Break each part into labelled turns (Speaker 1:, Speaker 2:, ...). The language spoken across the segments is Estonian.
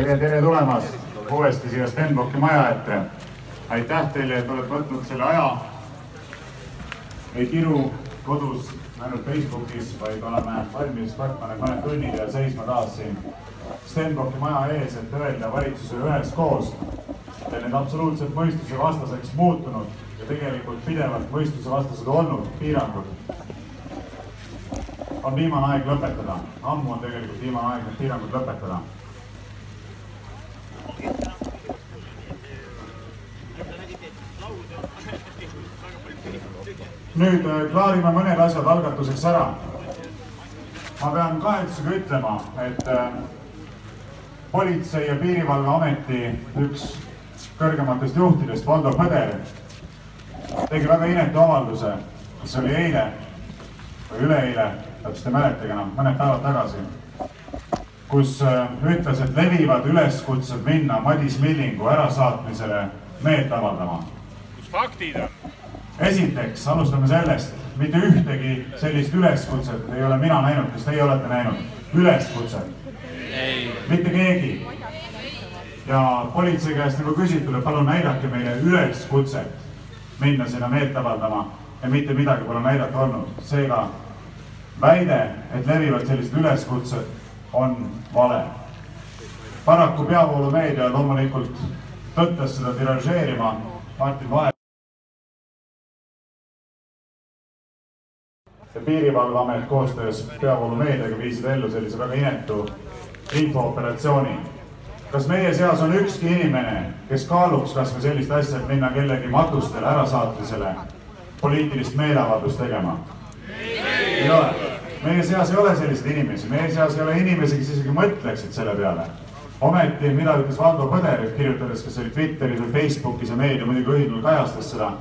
Speaker 1: tere, tere tulemast uuesti siia Stenbocki maja ette. aitäh teile, et olete võtnud selle aja. ei kiru kodus ainult Facebookis, vaid oleme valmis need mõned tunnid ja seisma taas siin Stenbocki maja ees, et öelda valitsusele üheskoos, et need absoluutselt mõistusevastaseks muutunud ja tegelikult pidevalt mõistusevastased olnud piirangud on viimane aeg lõpetada. ammu on tegelikult viimane aeg need piirangud lõpetada. Nüüd äh, klaarime mõned asjad algatuseks ära. ma pean kahetsusega ütlema, et äh, politsei ja piirivalveameti üks kõrgematest juhtidest, Valdo Põder, tegi väga inetu avalduse, mis oli eile või üleeile, täpselt ei mäletagi enam, mõned päevad tagasi, kus äh, ütles, et levivad üleskutsed minna Madis Millingu ärasaatmisele meelt avaldama.
Speaker 2: mis faktid on?
Speaker 1: Esiteks alustame sellest, mitte ühtegi sellist üleskutset ei ole mina näinud, kas teie olete näinud? üleskutset? mitte keegi. ja politsei käest nagu küsitud, et palun näidake meile üleskutset minna sinna meelt avaldama ja mitte midagi pole näidata olnud. seega väide, et levivad sellised üleskutsed, on vale. paraku peavoolumeedia loomulikult tõttas seda tiražeerima. Martin Vaher. Piirivalveamet koostöös peavoolumeediaga viisid ellu sellise väga inetu infooperatsiooni. kas meie seas on ükski inimene, kes kaaluks kasvõi sellist asja, et minna kellegi matustele ärasaatmisele poliitilist meeleavaldust tegema? ei ole. meie seas ei ole selliseid inimesi, meie seas ei ole inimesi, kes isegi mõtleksid selle peale. ometi, mida ütles Valdo Põder, kirjutades, kas oli Twitteris või Facebookis ja meedia muidugi õigel kajastas seda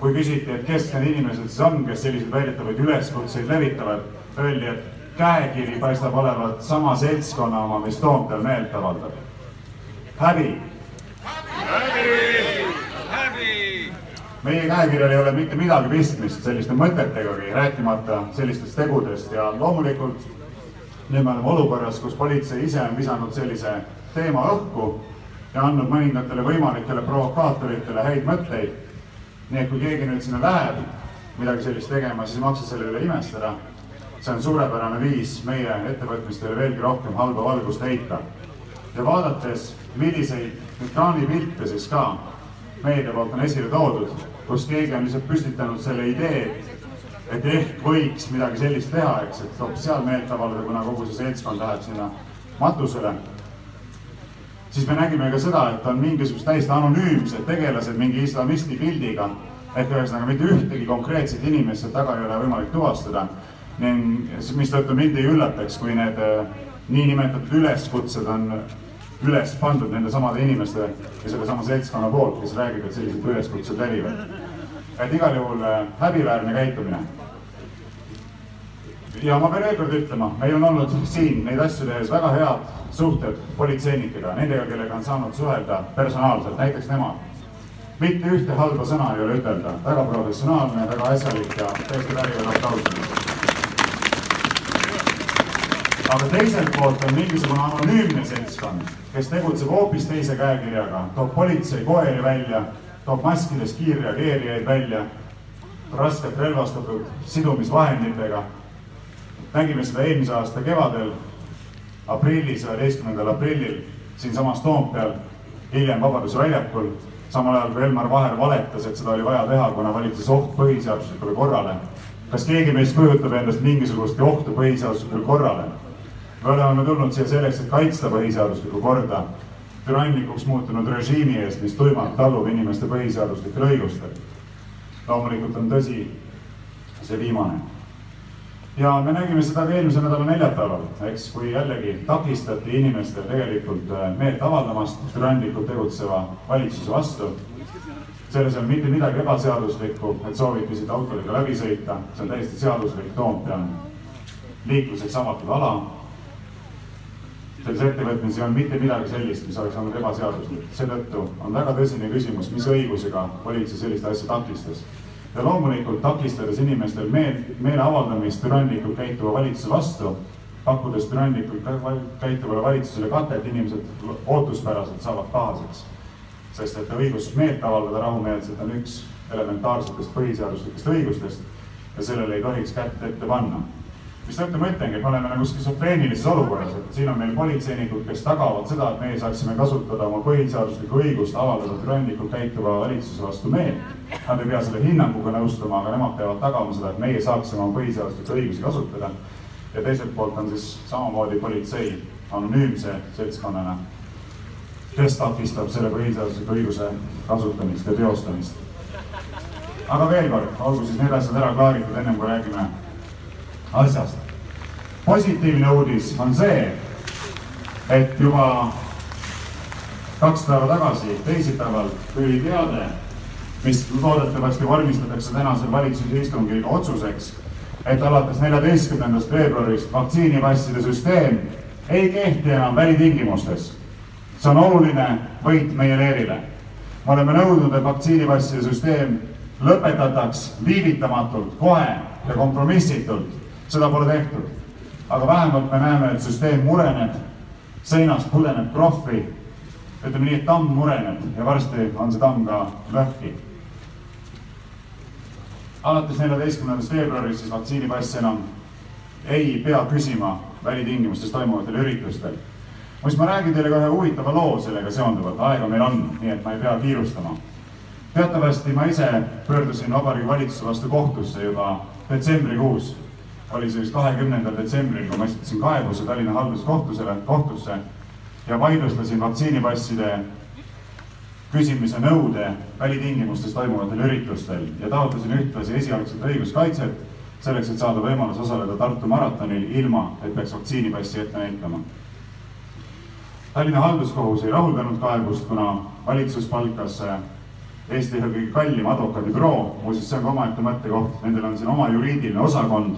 Speaker 1: kui küsiti, et kes need inimesed siis on, kes selliseid väidetavaid üleskutseid levitavad, öeldi, et käekiri paistab olevat sama seltskonna oma, mis Toompeal meelt avaldab. häbi. meie käekirjal ei ole mitte midagi pistmist selliste mõtetegagi, rääkimata sellistest tegudest ja loomulikult nüüd me oleme olukorras, kus politsei ise on visanud sellise teema õhku ja andnud mõningatele võimalikele provokaatoritele häid mõtteid nii et kui keegi nüüd sinna läheb midagi sellist tegema, siis ei maksa selle üle imestada. see on suurepärane viis meie ettevõtmistele veelgi rohkem halba valgust heita. ja vaadates, milliseid ekraanipilte siis ka meedia poolt on esile toodud, kus keegi on lihtsalt püstitanud selle idee, et ehk võiks midagi sellist teha, eks, et hoopis seal meelt avaldada, kuna kogu see seltskond läheb sinna matusele siis me nägime ka seda, et on mingisugused täiesti anonüümsed tegelased mingi islamisti pildiga. ehk ühesõnaga mitte ühtegi konkreetset inimest seal taga ei ole võimalik tuvastada. mistõttu mind ei üllataks, kui need äh, niinimetatud üleskutsed on üles pandud nende samade inimeste ja sellesama seltskonna poolt, kes räägib, et sellised üleskutsed levivad. et igal juhul äh, häbiväärne käitumine ja ma pean veel kord ütlema, meil on olnud siin neid asju tehes väga head suhted politseinikega, nendega, kellega on saanud suhelda personaalselt, näiteks nemad. mitte ühte halba sõna ei ole ütelda, väga professionaalne, väga asjalik ja tõesti väärivad aplausi. aga teiselt poolt on mingisugune anonüümne seltskond, kes tegutseb hoopis teise käekirjaga, toob politseikoeri välja, toob maskides kiirreageerijaid välja, raskelt relvastatud sidumisvahenditega nägime seda eelmise aasta kevadel, aprillis, üheteistkümnendal aprillil siinsamas Toompeal, hiljem Vabaduse väljakul, samal ajal kui Elmar Vaher valetas, et seda oli vaja teha, kuna valitses oht põhiseaduslikule korrale. kas keegi meist kujutab endast mingisugustki ohtu põhiseaduslikule korrale? me oleme tulnud siia selleks, et kaitsta põhiseaduslikku korda türannikuks muutunud režiimi eest, mis tuimalt tallub inimeste põhiseaduslikel õigustel. loomulikult on tõsi see viimane ja me nägime seda ka eelmise nädala neljapäeval, eks, kui jällegi takistati inimestel tegelikult äh, meelt avaldamast türandlikult tegutseva valitsuse vastu. selles ei ole mitte midagi ebaseaduslikku, et sooviti siit autodega läbi sõita, see on täiesti seaduslik, Toompea liikluseks avatud ala. selles ettevõtmises ei olnud mitte midagi sellist, mis oleks olnud ebaseaduslik, seetõttu on väga tõsine küsimus, mis õigusega politsei sellist asja takistas ja loomulikult takistades inimestel meel, meele avaldamist türanlikult käituva valitsuse vastu, pakkudes türanlikult käituvale valitsusele katet, inimesed ootuspäraselt saavad pahaseks. sest et õigus meelt avaldada rahumeelselt on üks elementaarsetest põhiseaduslikest õigustest ja sellele ei tohiks kätt ette panna mistõttu ma ütlengi, et me oleme nagu skisofreenilises olukorras, et siin on meil politseinikud, kes tagavad seda, et meie saaksime kasutada oma põhiseaduslikku õigust avaldada türanlikult käituva valitsuse vastu meelt. Nad ei pea selle hinnanguga nõustuma, aga nemad peavad tagama seda, et meie saaksime oma põhiseaduslikke õigusi kasutada. ja teiselt poolt on siis samamoodi politsei anonüümse seltskonnana, kes takistab selle põhiseadusliku õiguse kasutamist ja teostamist. aga veel kord, olgu siis need asjad ära klaaritud, ennem kui räägime asjast. positiivne uudis on see, et juba kaks päeva tagasi, teisipäeval tuli teade, mis loodetavasti vormistatakse tänasel valitsuse istungil otsuseks, et alates neljateistkümnendast veebruarist vaktsiinipasside süsteem ei kehti enam välitingimustes. see on oluline võit meie leerile. me oleme nõudnud, et vaktsiinipasside süsteem lõpetataks viivitamatult, kohe ja kompromissitult seda pole tehtud. aga vähemalt me näeme, et süsteem mureneb, seinast põleneb krohvi. ütleme nii, et tamm mureneb ja varsti on see tamm ka lõhki. alates neljateistkümnendast veebruarist siis vaktsiinipass enam ei pea küsima välitingimustes toimuvatel üritustel. muuseas, ma räägin teile ka ühe huvitava loo sellega seonduvalt, aega meil on, nii et ma ei pea kiirustama. teatavasti ma ise pöördusin Vabariigi Valitsuse vastu kohtusse juba detsembrikuus oli see vist kahekümnendal detsembril, kui ma esitasin kaebuse Tallinna halduskohtusele, kohtusse ja vaidlustasin vaktsiinipasside küsimise nõude välitingimustes toimuvatel üritustel ja taotlesin ühtlasi esialgset õiguskaitset selleks, et saada võimalus osaleda Tartu maratonil, ilma et peaks vaktsiinipassi ette näitama. Tallinna halduskohus ei rahuldanud kaebust, kuna valitsus palkas Eesti ühe kõige kallim advokaadibüroo, muuseas, see on ka omaette mõttekoht, nendel on siin oma juriidiline osakond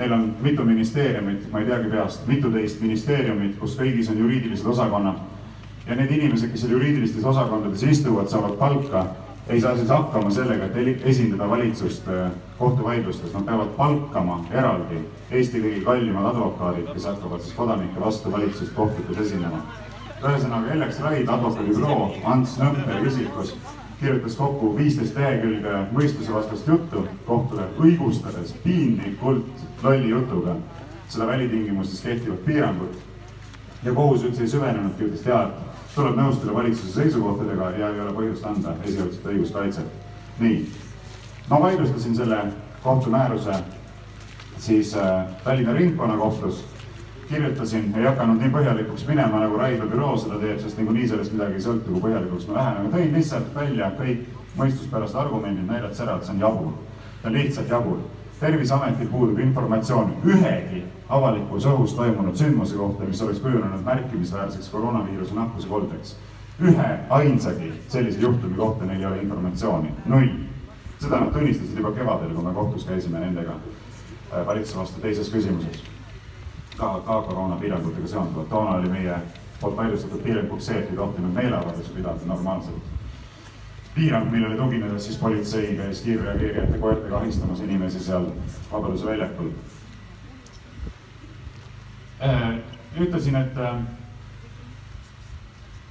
Speaker 1: Neil on mitu ministeeriumit, ma ei teagi peast, mituteist ministeeriumit, kus kõigis on juriidilised osakonnad. ja need inimesed, kes seal juriidilistes osakondades istuvad, saavad palka, ei saa siis hakkama sellega, et esindada valitsust äh, kohtuvaidlustes, nad peavad palkama eraldi Eesti kõige kallimad advokaadid, kes hakkavad siis kodanike vastu valitsust kohtutes esinema. ühesõnaga, Ellex Raid advokaadibüroo Ants Nõmper isikus kirjutas kokku viisteist lehekülge mõistusevastast juttu kohtule, õigustades piinlikult lolli jutuga seda välitingimustes kehtivat piirangut. ja kohus üldse ei süvenenudki, ütles tead, tuleb nõustuda valitsuse seisukohtadega ja ei ole põhjust anda esialgset õiguskaitset. nii, ma vaidlustasin selle kohtumääruse siis äh, Tallinna Ringkonnakohtus kirjutasin, ei hakanud nii põhjalikuks minema, nagu Raidla büroo seda teeb, sest niikuinii sellest midagi ei sõltu, kui põhjalikuks ma lähen, aga tõin lihtsalt välja kõik mõistuspärased argumendid, näidates ära, et see on jabur. see on lihtsalt jabur. Terviseametil puudub informatsioon ühegi avalikus õhus toimunud sündmuse kohta, mis oleks kujunenud märkimisväärseks koroonaviiruse nakkuse koldeks. ühe ainsagi sellise juhtumi kohta neil ei ole informatsiooni, null. seda nad tunnistasid juba kevadel, kui me kohtus käisime nendega äh, valitsuse vastu teises küsimuses ka, ka koroonapiirangutega seonduvalt. toona oli meie poolt vaidlustatud piiranguks see, et ei tohtinud meeleavaldusi pidada normaalselt. Piirang, millele tuginedes siis politsei käis kiirreageerijate koertega ahistamas inimesi seal Vabaduse väljakul. Äh, ütlesin, et äh,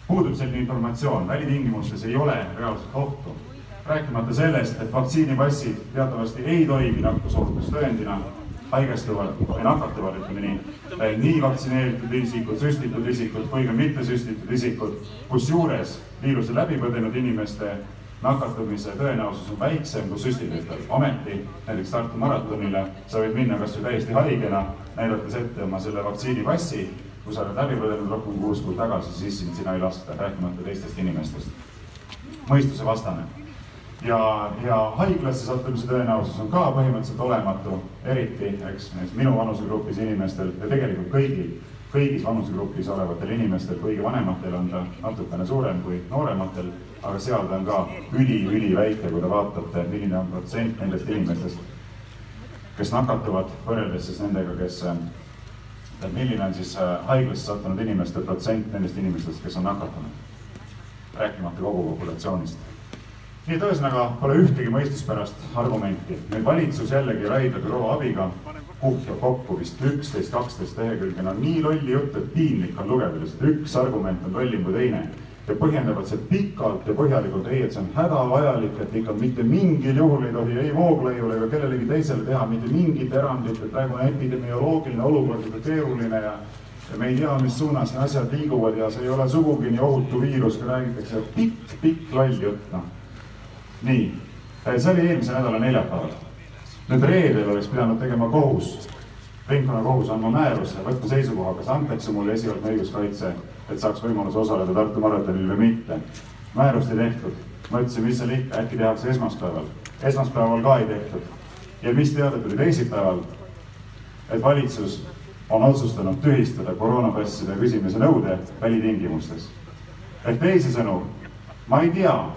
Speaker 1: puudub selline informatsioon, välitingimustes ei ole reaalset ohtu. rääkimata sellest, et vaktsiinipassid teatavasti ei toimi nakkusohutustõendina haigestuvad või nakatuvad, ütleme nii, eh, nii vaktsineeritud isikud, süstitud isikud kui ka mittesüstitud isikud, kusjuures viiruse läbi põdenud inimeste nakatumise tõenäosus on väiksem kui süstitutel. ometi näiteks Tartu maratonile sa võid minna kasvõi täiesti haigena, näidates ette oma selle vaktsiinipassi. kui sa oled läbi põdenud rohkem kui kuus kuud tagasi, siis sind sina ei lasta, rääkimata teistest inimestest. mõistusevastane ja, ja haiglasse sattumise tõenäosus on ka põhimõtteliselt olematu, eriti, eks, minu vanusegrupis inimestel ja tegelikult kõigil, kõigis vanusegrupis olevatel inimestel, kõige vanematel on ta natukene suurem kui noorematel, aga seal ta on ka üli-üliväike, kui te vaatate, milline on protsent nendest inimestest, kes nakatuvad, võrreldes siis nendega, kes, milline on siis äh, haiglasse sattunud inimeste protsent nendest inimestest, kes on nakatunud, rääkimata kogu populatsioonist nii et ühesõnaga pole ühtegi mõistuspärast argumenti. nüüd valitsus jällegi Raidla büroo abiga kuhjab kokku vist üksteist, kaksteist lehekülge, no nii lolli juttu, et piinlik on lugeda lihtsalt, üks argument on lollim kui teine ja põhjendavad see pikalt ja põhjalikult, ei, et see on hädavajalik, et ikka mitte mingil juhul ei tohi ei Vooglaiule ega kellelegi teisele teha mitte mingit erandit, et praegune epidemioloogiline olukord on keeruline ja ja me ei tea, mis suunas need asjad liiguvad ja see ei ole sugugi nii ohutu viirus, kui räägitakse pikk, pikk loll jutt, noh. nii, see oli eelmise nädala neljapäeval. Nüüd reedel oleks pidanud tegema kohus, ringkonnakohus andma määruse, võtma seisukoha, kas antakse mulle esialgne õiguskaitse et saaks võimaluse osaleda Tartu maratonil või mitte. määrust ei tehtud, ma ütlesin, mis seal ikka, äkki tehakse esmaspäeval. esmaspäeval ka ei tehtud. ja mis teade tuli teisipäeval? et valitsus on otsustanud tühistada koroonapasside küsimise nõude välitingimustes. ehk teisisõnu, ma ei tea,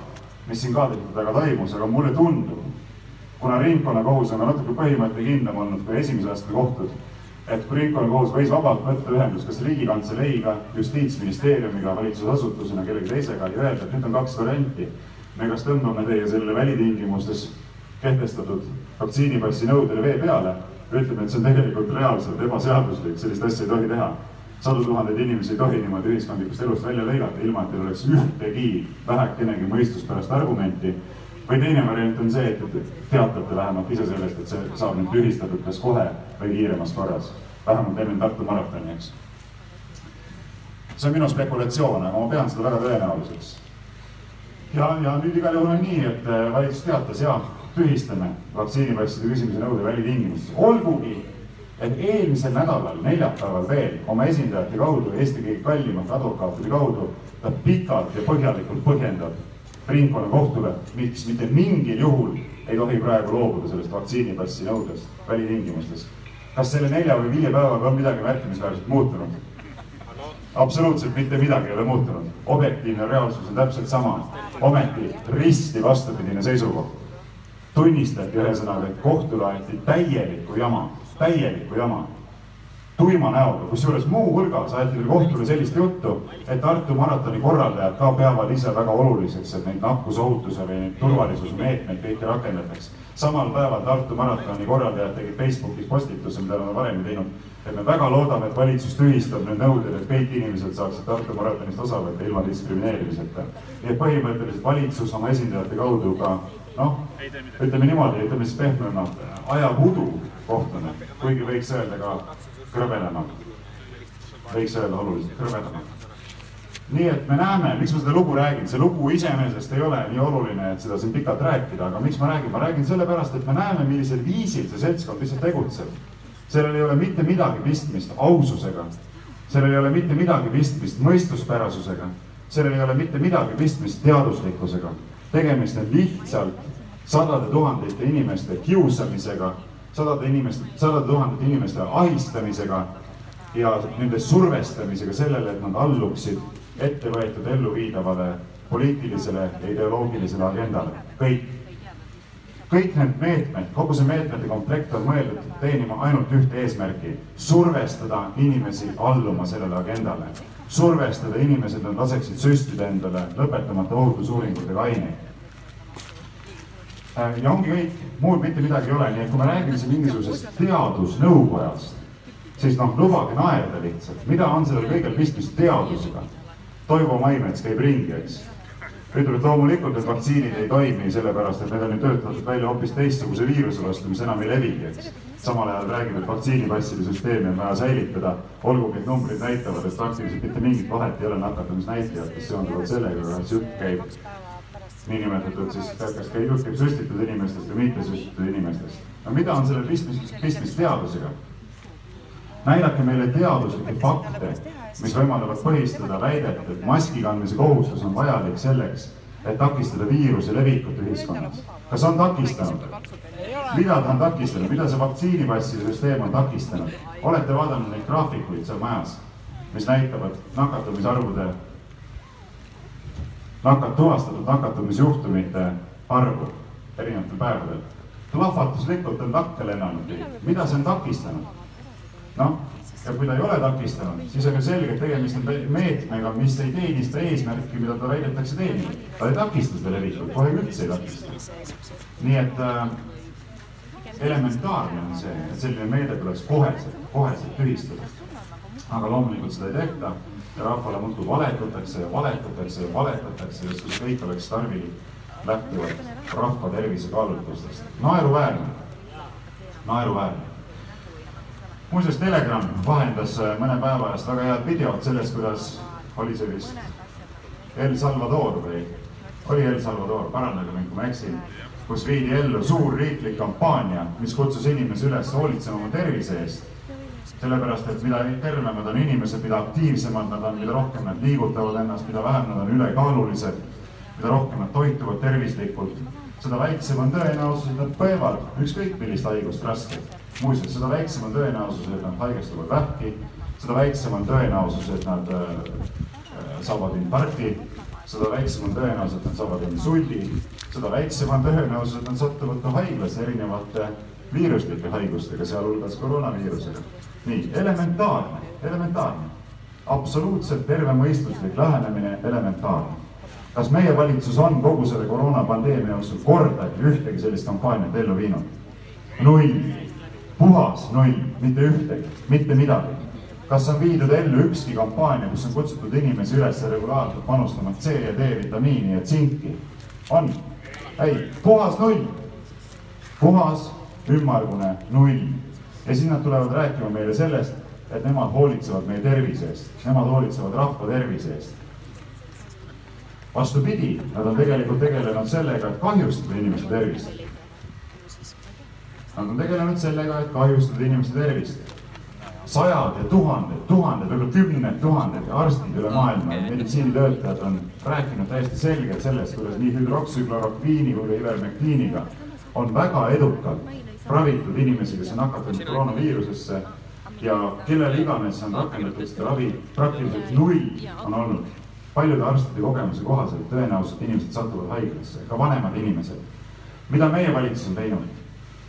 Speaker 1: mis siin kaadrite taga toimus, aga mulle tundub, kuna ringkonnakohus on ka natuke põhimõttekindlam olnud kui esimese astme kohtud et kui ringkonnakohus võis vabalt võtta ühendust kas Riigikantseleiga, Justiitsministeeriumiga, valitsusasutusena, kellegi teisega ja öelda, et nüüd on kaks varianti. me kas tõmbame teie selle välitingimustes kehtestatud vaktsiinipassi nõudele vee peale ütleme, et see on tegelikult reaalselt ebaseaduslik, sellist asja ei tohi teha. sadu tuhandeid inimesi ei tohi niimoodi ühiskondlikust elust välja lõigata, ilma et teil oleks ühtegi vähekenegi mõistuspärast argumenti või teine variant on see, et teatate vähemalt ise sellest, et see saab nüüd tühistatud kas kohe või kiiremas korras, vähemalt enne Tartu maratoni, eks. see on minu spekulatsioon, aga ma pean seda väga tõenäoliseks. ja, ja nüüd igal juhul on nii, et äh, valitsus teatas ja tühistame vaktsiinipasside küsimise nõude välitingimustes, olgugi et eelmisel nädalal, neljapäeval veel oma esindajate kaudu, Eesti kõige kallimate advokaatide kaudu, ta pikalt ja põhjalikult põhjendab ringkonnakohtule, miks mitte mingil juhul ei tohi praegu loobuda sellest vaktsiinipassi nõudest välitingimustes. kas selle nelja või viie päevaga on midagi märkimisväärselt muutunud? absoluutselt mitte midagi ei ole muutunud, objektiivne reaalsus on täpselt sama, ometi risti vastupidine seisukoht. tunnistati ühesõnaga, et kohtule aeti täielikku jama, täielikku jama tuima näoga, kusjuures muuhulgas aeti veel kohtule sellist juttu, et Tartu maratoni korraldajad ka peavad ise väga oluliseks, et neid nakkusohutuse või neid turvalisusmeetmeid kõiki rakendataks. samal päeval Tartu maratoni korraldajad tegid Facebookis postituse, mida nad varem teinud, et me väga loodame, et valitsus tühistab need nõuded, et kõik inimesed saaksid Tartu maratonist osa võtta ilma diskrimineerimiseta. nii et põhimõtteliselt valitsus oma esindajate kaudu ka noh, ütleme niimoodi, ütleme siis pehmemalt, ajab udu kohtune, kuigi võiks öelda ka krõbedamalt. võiks öelda oluliselt krõbedamalt. nii et me näeme, miks ma seda lugu räägin, see lugu iseenesest ei ole nii oluline, et seda siin pikalt rääkida, aga miks ma räägin, ma räägin sellepärast, et me näeme, millisel viisil see seltskond lihtsalt tegutseb. sellel ei ole mitte midagi pistmist aususega, sellel ei ole mitte midagi pistmist mõistuspärasusega, sellel ei ole mitte midagi pistmist teaduslikkusega. tegemist on lihtsalt sadade tuhandete inimeste kiusamisega sadade inimeste, sadade tuhandete inimeste ahistamisega ja nende survestamisega sellele, et nad alluksid ette võetud elluviidavale poliitilisele ja ideoloogilisele agendale, kõik. kõik need meetmed, kogu see meetmete komplekt on mõeldud teenima ainult ühte eesmärki, survestada inimesi alluma sellele agendale. survestada inimesi, et nad laseksid süstida endale lõpetamata ohutusuuringutega aineid ja ongi kõik, muud mitte midagi ei ole, nii et kui me räägime siin mingisugusest teadusnõukojast, siis noh, lubage naerda lihtsalt, mida on sellel kõigel pistmist teadusega. Toivo Maimets käib ringi, eks. ütleb, et loomulikult need vaktsiinid ei toimi sellepärast, et need on ju töötatud välja hoopis teistsuguse viiruse vastu, mis enam ei levigi, eks. samal ajal räägib, et vaktsiinipasside süsteemi on vaja säilitada, olgugi et numbrid näitavad, et praktiliselt mitte mingit vahet ei ole nakatumisnäitajates seonduvalt sellega, kas jutt käib niinimetatud siis, kas käib jutt käib süstitud inimestest või mitte süstitud inimestest. no mida on sellel pistmist, pistmist teadusega? näidake meile teaduslikke fakte, mis võimaldavad põhistada väidet, et maski kandmise kohustus on vajalik selleks, et takistada viiruse levikut ühiskonnas. kas on takistanud? mida ta on takistanud, mida see vaktsiinipasside süsteem on takistanud? olete vaadanud neid graafikuid seal majas, mis näitavad nakatumisarvude nakat-, tuvastatud nakatumisjuhtumite arvu erinevatel päevadel. plahvatuslikult on lakke lennanud, mida see on takistanud? noh, ja kui ta ei ole takistanud, siis on ju selge, et tegemist on meetmega, mis ei teeni seda eesmärki, mida ta väidetakse teenivat. ta ei takista seda levikut, kohe üldse ei takista. nii et äh, elementaarne on see, et selline meede tuleks koheselt, koheselt tühistada. aga loomulikult seda ei tehta ja rahvale muudkui valetatakse ja valetatakse ja valetatakse, justkui kõik oleks tarvilik lähtuvalt rahva tervise kaalutlustest. naeruväärne, naeruväärne. muuseas, Telegram vahendas mõne päeva eest väga head videot sellest, kuidas oli see vist El Salvador või oli El Salvador, parandage mind, kui ma eksin, kus viidi ellu suur riiklik kampaania, mis kutsus inimesi üles hoolitsema oma tervise eest. Sellepärast, et mida tervemad on inimesed, mida aktiivsemad nad on, mida rohkem nad liigutavad ennast, mida vähem nad on ülekaalulised, mida rohkem nad toituvad tervislikult, seda väiksem on tõenäosus, et nad põevad ükskõik millist haigust raskelt. muuseas, seda väiksem on tõenäosus, et nad haigestuvad vähki, seda väiksem on tõenäosus, et nad äh, saavad infarkti seda väiksem on tõenäosus, et nad saavad insuldi, seda väiksem on tõenäosus, et nad satuvad ka haiglasse erinevate viiruslike haigustega, sealhulgas koroonaviirusega. Nii, elementaarne, elementaarne, absoluutselt tervemõistuslik lähenemine, elementaarne. kas meie valitsus on kogu selle koroonapandeemia jooksul kordagi ühtegi sellist kampaaniat ellu viinud? null, puhas null, mitte ühtegi, mitte midagi kas on viidud ellu ükski kampaania, kus on kutsutud inimesi üles regulaarselt panustama C ja D vitamiini ja tsinki? on? ei, puhas null. puhas ümmargune null. Ja siis nad tulevad rääkima meile sellest, et nemad hoolitsevad meie tervise eest, nemad hoolitsevad rahva tervise eest. vastupidi, nad on tegelikult tegelenud sellega, et kahjustada inimeste tervist. Nad on tegelenud sellega, et kahjustada inimeste tervist sajad ja tuhanded, tuhanded, võib-olla kümned tuhanded arstid üle maailma, meditsiinitöötajad on rääkinud täiesti selgelt sellest, kuidas nii hüdroksüklorokviini kui ka ivermektiiniga on väga edukalt ravitud inimesi, kes on nakatunud koroonaviirusesse ja kellele iganes on rakendatud seda ravi, praktiliselt null on olnud. paljude arstide kogemuse kohaselt tõenäoliselt inimesed satuvad haiglasse, ka vanemad inimesed. mida meie valitsus on teinud,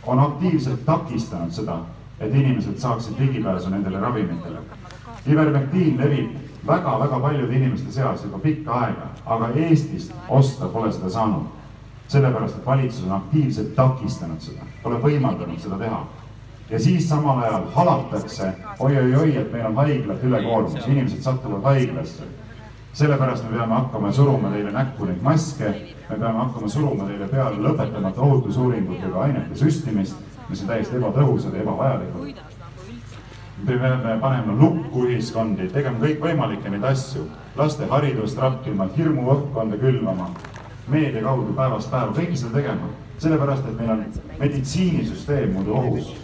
Speaker 1: on aktiivselt takistanud seda et inimesed saaksid ligipääsu nendele ravimitele. ivermektiin levib väga-väga paljude inimeste seas juba pikka aega, aga Eestist osta pole seda saanud. Sellepärast, et valitsus on aktiivselt takistanud seda, pole võimaldanud seda teha. ja siis samal ajal halatakse oi-oi-oi, et meil on haiglad ülekoormus, inimesed satuvad haiglasse. sellepärast me peame hakkama suruma teile näkku neid maske, me peame hakkama suruma teile peale lõpetamata ohutusuuringutega ainete süstimist mis on täiesti ebatõhusad ja ebavajalikud. me peame panema lukku ühiskondi, tegema kõikvõimalikke neid asju, laste haridust rappima, hirmuõhkkonda külvama, meedia kaudu päevast päeva, kõike seda tegema, sellepärast et meil on meditsiinisüsteem muidu ohus.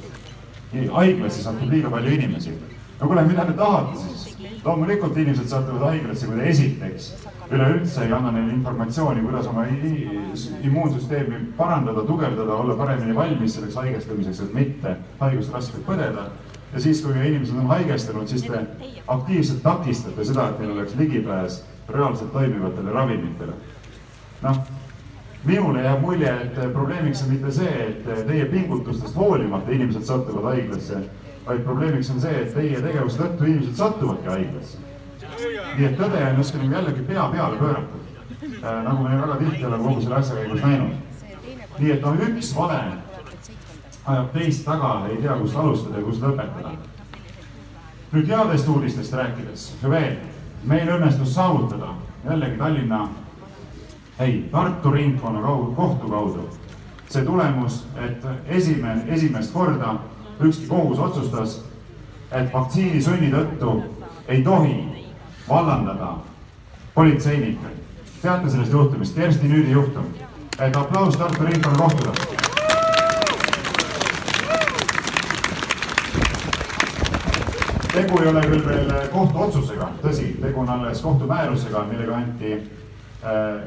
Speaker 1: haiglasse satub liiga palju inimesi. no kuule, mida te tahate siis? loomulikult inimesed satuvad haiglasse, kui te esiteks üleüldse ei anna neile informatsiooni, kuidas oma immuunsüsteemi parandada, tugevdada, olla paremini valmis selleks haigestumiseks, et mitte haigust raskelt põdeda. ja siis, kui inimesed on haigestunud, siis te aktiivselt takistate seda, et neil oleks ligipääs reaalselt toimivatele ravimitele. Noh, minule jääb mulje, et probleemiks on mitte see, et teie pingutustest hoolimata inimesed satuvad haiglasse, vaid probleemiks on see, et teie tegevuse tõttu inimesed satuvadki haiglasse nii et tõde on justkui nagu jällegi pea peale pööratud, äh, nagu me väga tihti oleme kogu selle asja käigus näinud. nii et noh, üks vale ajab teist taga, ei tea, kust alustada ja kust lõpetada. nüüd headest uudistest rääkides veel, meil õnnestus saavutada jällegi Tallinna, ei, Tartu ringkonna kohtu kaudu see tulemus, et esimene, esimest korda ükski kohus otsustas, et vaktsiinisunni tõttu ei tohi vallandada politseinikke. teate sellest juhtumist, Kersti Nüüdi juhtum. et aplaus Tartu ringkonnakohtule. tegu ei ole küll veel kohtuotsusega, tõsi, tegu on alles kohtumäärusega, millega anti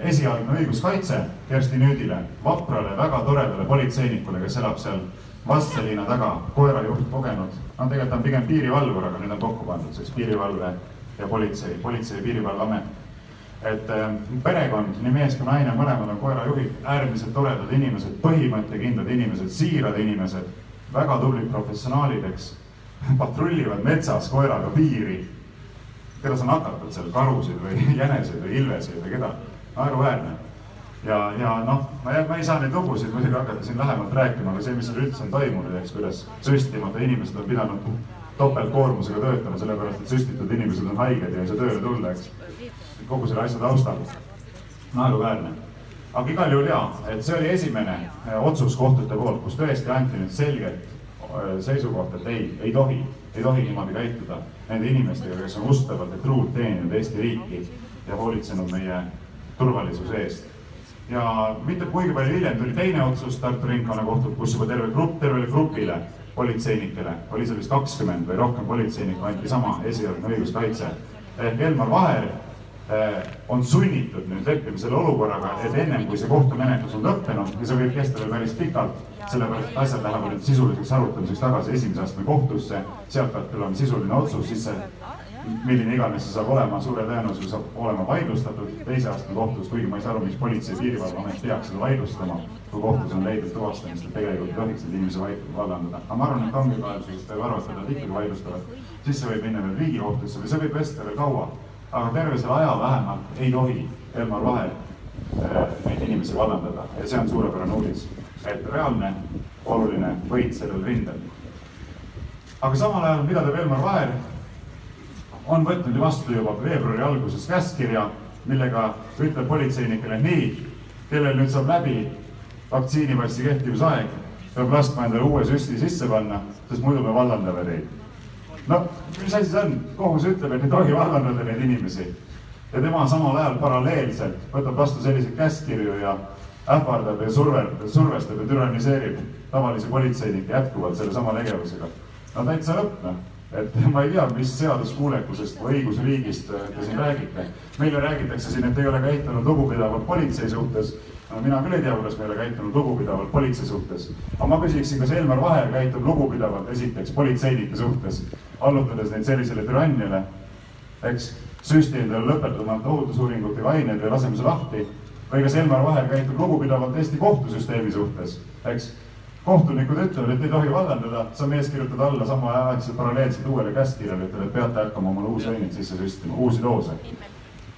Speaker 1: esialgne õiguskaitse Kersti Nüüdile, vaprale, väga toredale politseinikule, kes elab seal Vastseliina taga, koerajuht kogenud, no tegelikult ta on pigem piirivalvur, aga nüüd on kokku pandud selleks piirivalve ja politsei, Politsei- ja Piirivalveamet. et äh, perekond, nii mees kui naine, mõlemad on koerajuhid, äärmiselt toredad inimesed, põhimõttekindlad inimesed, siirad inimesed, väga tublid professionaalid, eks. patrullivad metsas koeraga piiri. Keda sa nakatad seal, karusid või jäneseid või ilveseid või keda? naeruväärne. ja, ja noh, ma, ma ei saa neid lugusid muidugi hakata siin lähemalt rääkima, aga see, mis seal üldse on toimunud, eks, kuidas süstimata inimesed on pidanud topeltkoormusega töötama, sellepärast et süstitud inimesed on haiged ja ei saa tööle tulla, eks. kogu selle asja taustal, naeruväärne. aga igal juhul jaa, et see oli esimene eh, otsus kohtute poolt, kus tõesti anti nüüd selgelt eh, seisukoht, et ei, ei tohi, ei tohi niimoodi käituda. Nende inimestega, kes on ustavalt ja truult teeninud Eesti riiki ja hoolitsenud meie turvalisuse eest. Ja mitte kuigi palju hiljem tuli teine otsus Tartu Ringkonnakohtult, kus juba terve grupp, tervele grupile politseinikele, oli seal vist kakskümmend või rohkem politseinikku, anti sama esialgne õiguskaitse. ehk Elmar Vaher eh, on sunnitud nüüd leppima selle olukorraga, et ennem kui see kohtumenetlus on lõppenud ja see võib kesta veel päris pikalt, sellepärast et asjad lähevad nüüd sisuliseks arutamiseks tagasi esimese astme kohtusse, sealt peab tulema sisuline otsus, siis see milline iganes see saab olema, suure tõenäosusega saab olema vaidlustatud. Teise astme kohtus, kuigi ma ei saa aru, miks Politsei- ja Piirivalveamet peaks seda vaidlustama, kui kohtus on leidnud tuvastamist, et tegelikult ei tohiks neid inimesi vallandada. aga ma arvan, et ongi kahetsusest võib arvata, et nad ikkagi vaidlustavad, siis see võib minna veel Riigikohtusse või see võib kesta veel kaua. aga terve selle aja vähemalt ei tohi Elmar Vaher äh, neid inimesi vallandada ja see on suurepärane uudis, et reaalne oluline võit sellel rindel. aga samal ajal, mida teeb Elmar Vaher, on võtnud ju vastu juba veebruari alguses käskkirja, millega ütleb politseinikele nii, kellel nüüd saab läbi vaktsiinipassi kehtivusaeg, peab laskma endale uue süsti sisse panna, sest muidu me vallandame teid. no mis asi see on, kohus ütleb, et ei tohi vallandada neid inimesi ja tema samal ajal paralleelselt võtab vastu selliseid käskkirju ja ähvardab ja surveb, survestab ja türanniseerib tavalisi politseinikke jätkuvalt sellesama tegevusega. no täitsa lõpp noh et ma ei tea, mis seaduskuulekusest või õigusriigist te siin räägite. meile räägitakse siin, et ei ole käitunud lugupidavalt politsei suhtes. mina küll ei tea, kuidas me ei ole käitunud lugupidavalt politsei suhtes. aga ma küsiksin, kas Elmar Vaher käitub lugupidavalt esiteks politseinike suhtes, allutades neid sellisele türanniale, eks, süsti endale lõpetamata ohutusuuringutega ained ja laseme see lahti. Või kas Elmar Vaher käitub lugupidavalt Eesti kohtusüsteemi suhtes, eks kohtunikud ütlevad, et ei tohi vallandada, sa mees kirjutad alla samaaegselt paralleelselt uuele käskkirjale, ütleb, et peate hakkama omale uusi aineid sisse süstima, uusi doose.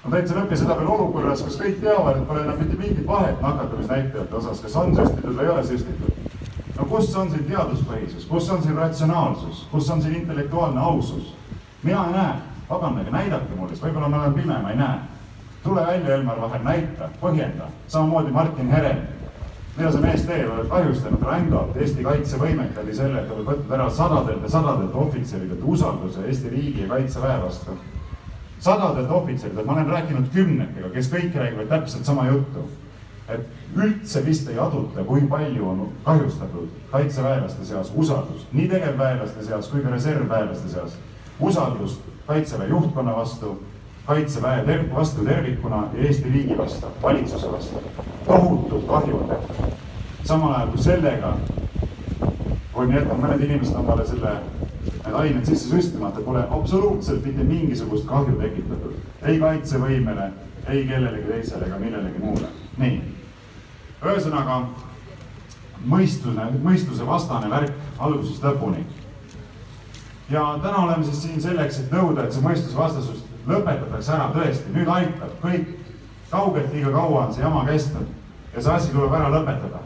Speaker 1: no täitsa lõpp ja seda veel olukorras, kus kõik teavad, et pole enam mitte mingit vahet nakatumisnäitajate osas, kas on süstitud või ei ole süstitud. no kus on siin teaduspõhisus, kus on siin ratsionaalsus, kus on siin intellektuaalne ausus? mina ei näe, vabandage, näidake mulle, sest võib-olla ma olen pime, ma ei näe. Tule välja, Elmar Vaher, näita, põhjenda, samamoodi Martin Herem mida see mees teeb, oled kahjustanud rängalt Eesti kaitsevõimet läbi selle, et oled võtnud ära sadadelt ja sadadelt ohvitseridelt usalduse Eesti riigi ja kaitseväe vastu. sadadelt ohvitseridelt, ma olen rääkinud kümnetega, kes kõik räägivad täpselt sama juttu. et üldse vist ei aduta, kui palju on kahjustatud kaitseväelaste seas usaldust, nii tegevväelaste seas kui ka reservväelaste seas. usaldust kaitseväe juhtkonna vastu kaitseväe ter vastu tervikuna ja Eesti riigi vastu, valitsuse vastu. tohutult kahju on tehtud. samal ajal kui sellega on jätnud mõned inimesed omale selle, need ained sisse süstimata, pole absoluutselt mitte mingisugust kahju tekitatud. ei kaitsevõimele, ei kellelegi teisele ega millelegi muule. nii, ühesõnaga mõistuse, mõistuse vastane värk algusest lõpuni. ja täna oleme siis siin selleks, et nõuda, et see mõistusvastasus lõpetatakse ära tõesti, nüüd aitab, kõik, kaugelt liiga kaua on see jama kestnud ja see asi tuleb ära lõpetada.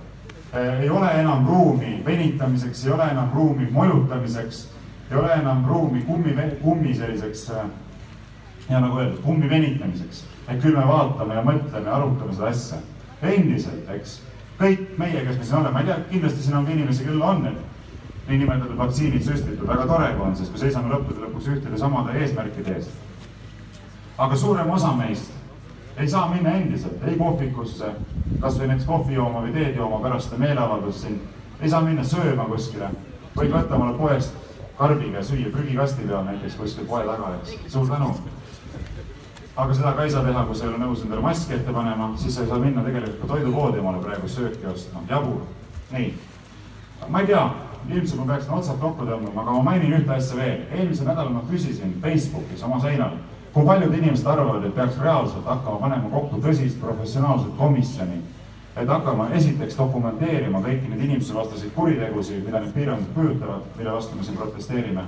Speaker 1: Eh, ei ole enam ruumi venitamiseks, ei ole enam ruumi molutamiseks, ei ole enam ruumi kummi, kummi selliseks eh, ja nagu öeldud, kummi venitamiseks. et küll me vaatame ja mõtleme ja arutame seda asja. endiselt, eks, kõik meie, kes me siin oleme, ma ei tea, kindlasti siin on ka inimesi, kellel on need niinimetatud vaktsiinid süstitud, väga tore, kui on, sest me seisame lõppude lõpuks ühtede samade eesmärkide eest aga suurem osa meist ei saa minna endiselt ei kohvikusse, kasvõi näiteks kohvi jooma või teed jooma pärast meeleavaldust siin, ei saa minna sööma kuskile, võid võtta omale poest karbiga ja süüa prügikasti peal näiteks kuskil poe taga, eks, suur tänu. aga seda ka ei saa teha, kui sa ei ole nõus endale maski ette panema, siis sa ei saa minna tegelikult ka toidupoodi omale praegu sööki ostma, jabur. nii, ma ei tea, ilmselt ma peaksin otsad kokku tõmbama, aga ma mainin ühte asja veel. eelmisel nädalal ma küsisin Facebookis oma seinal kui paljud inimesed arvavad, et peaks reaalselt hakkama panema kokku tõsist professionaalset komisjoni, et hakkama esiteks dokumenteerima kõiki neid inimsusevastaseid kuritegusid, mida need piirangud kujutavad, mille vastu me siin protesteerime.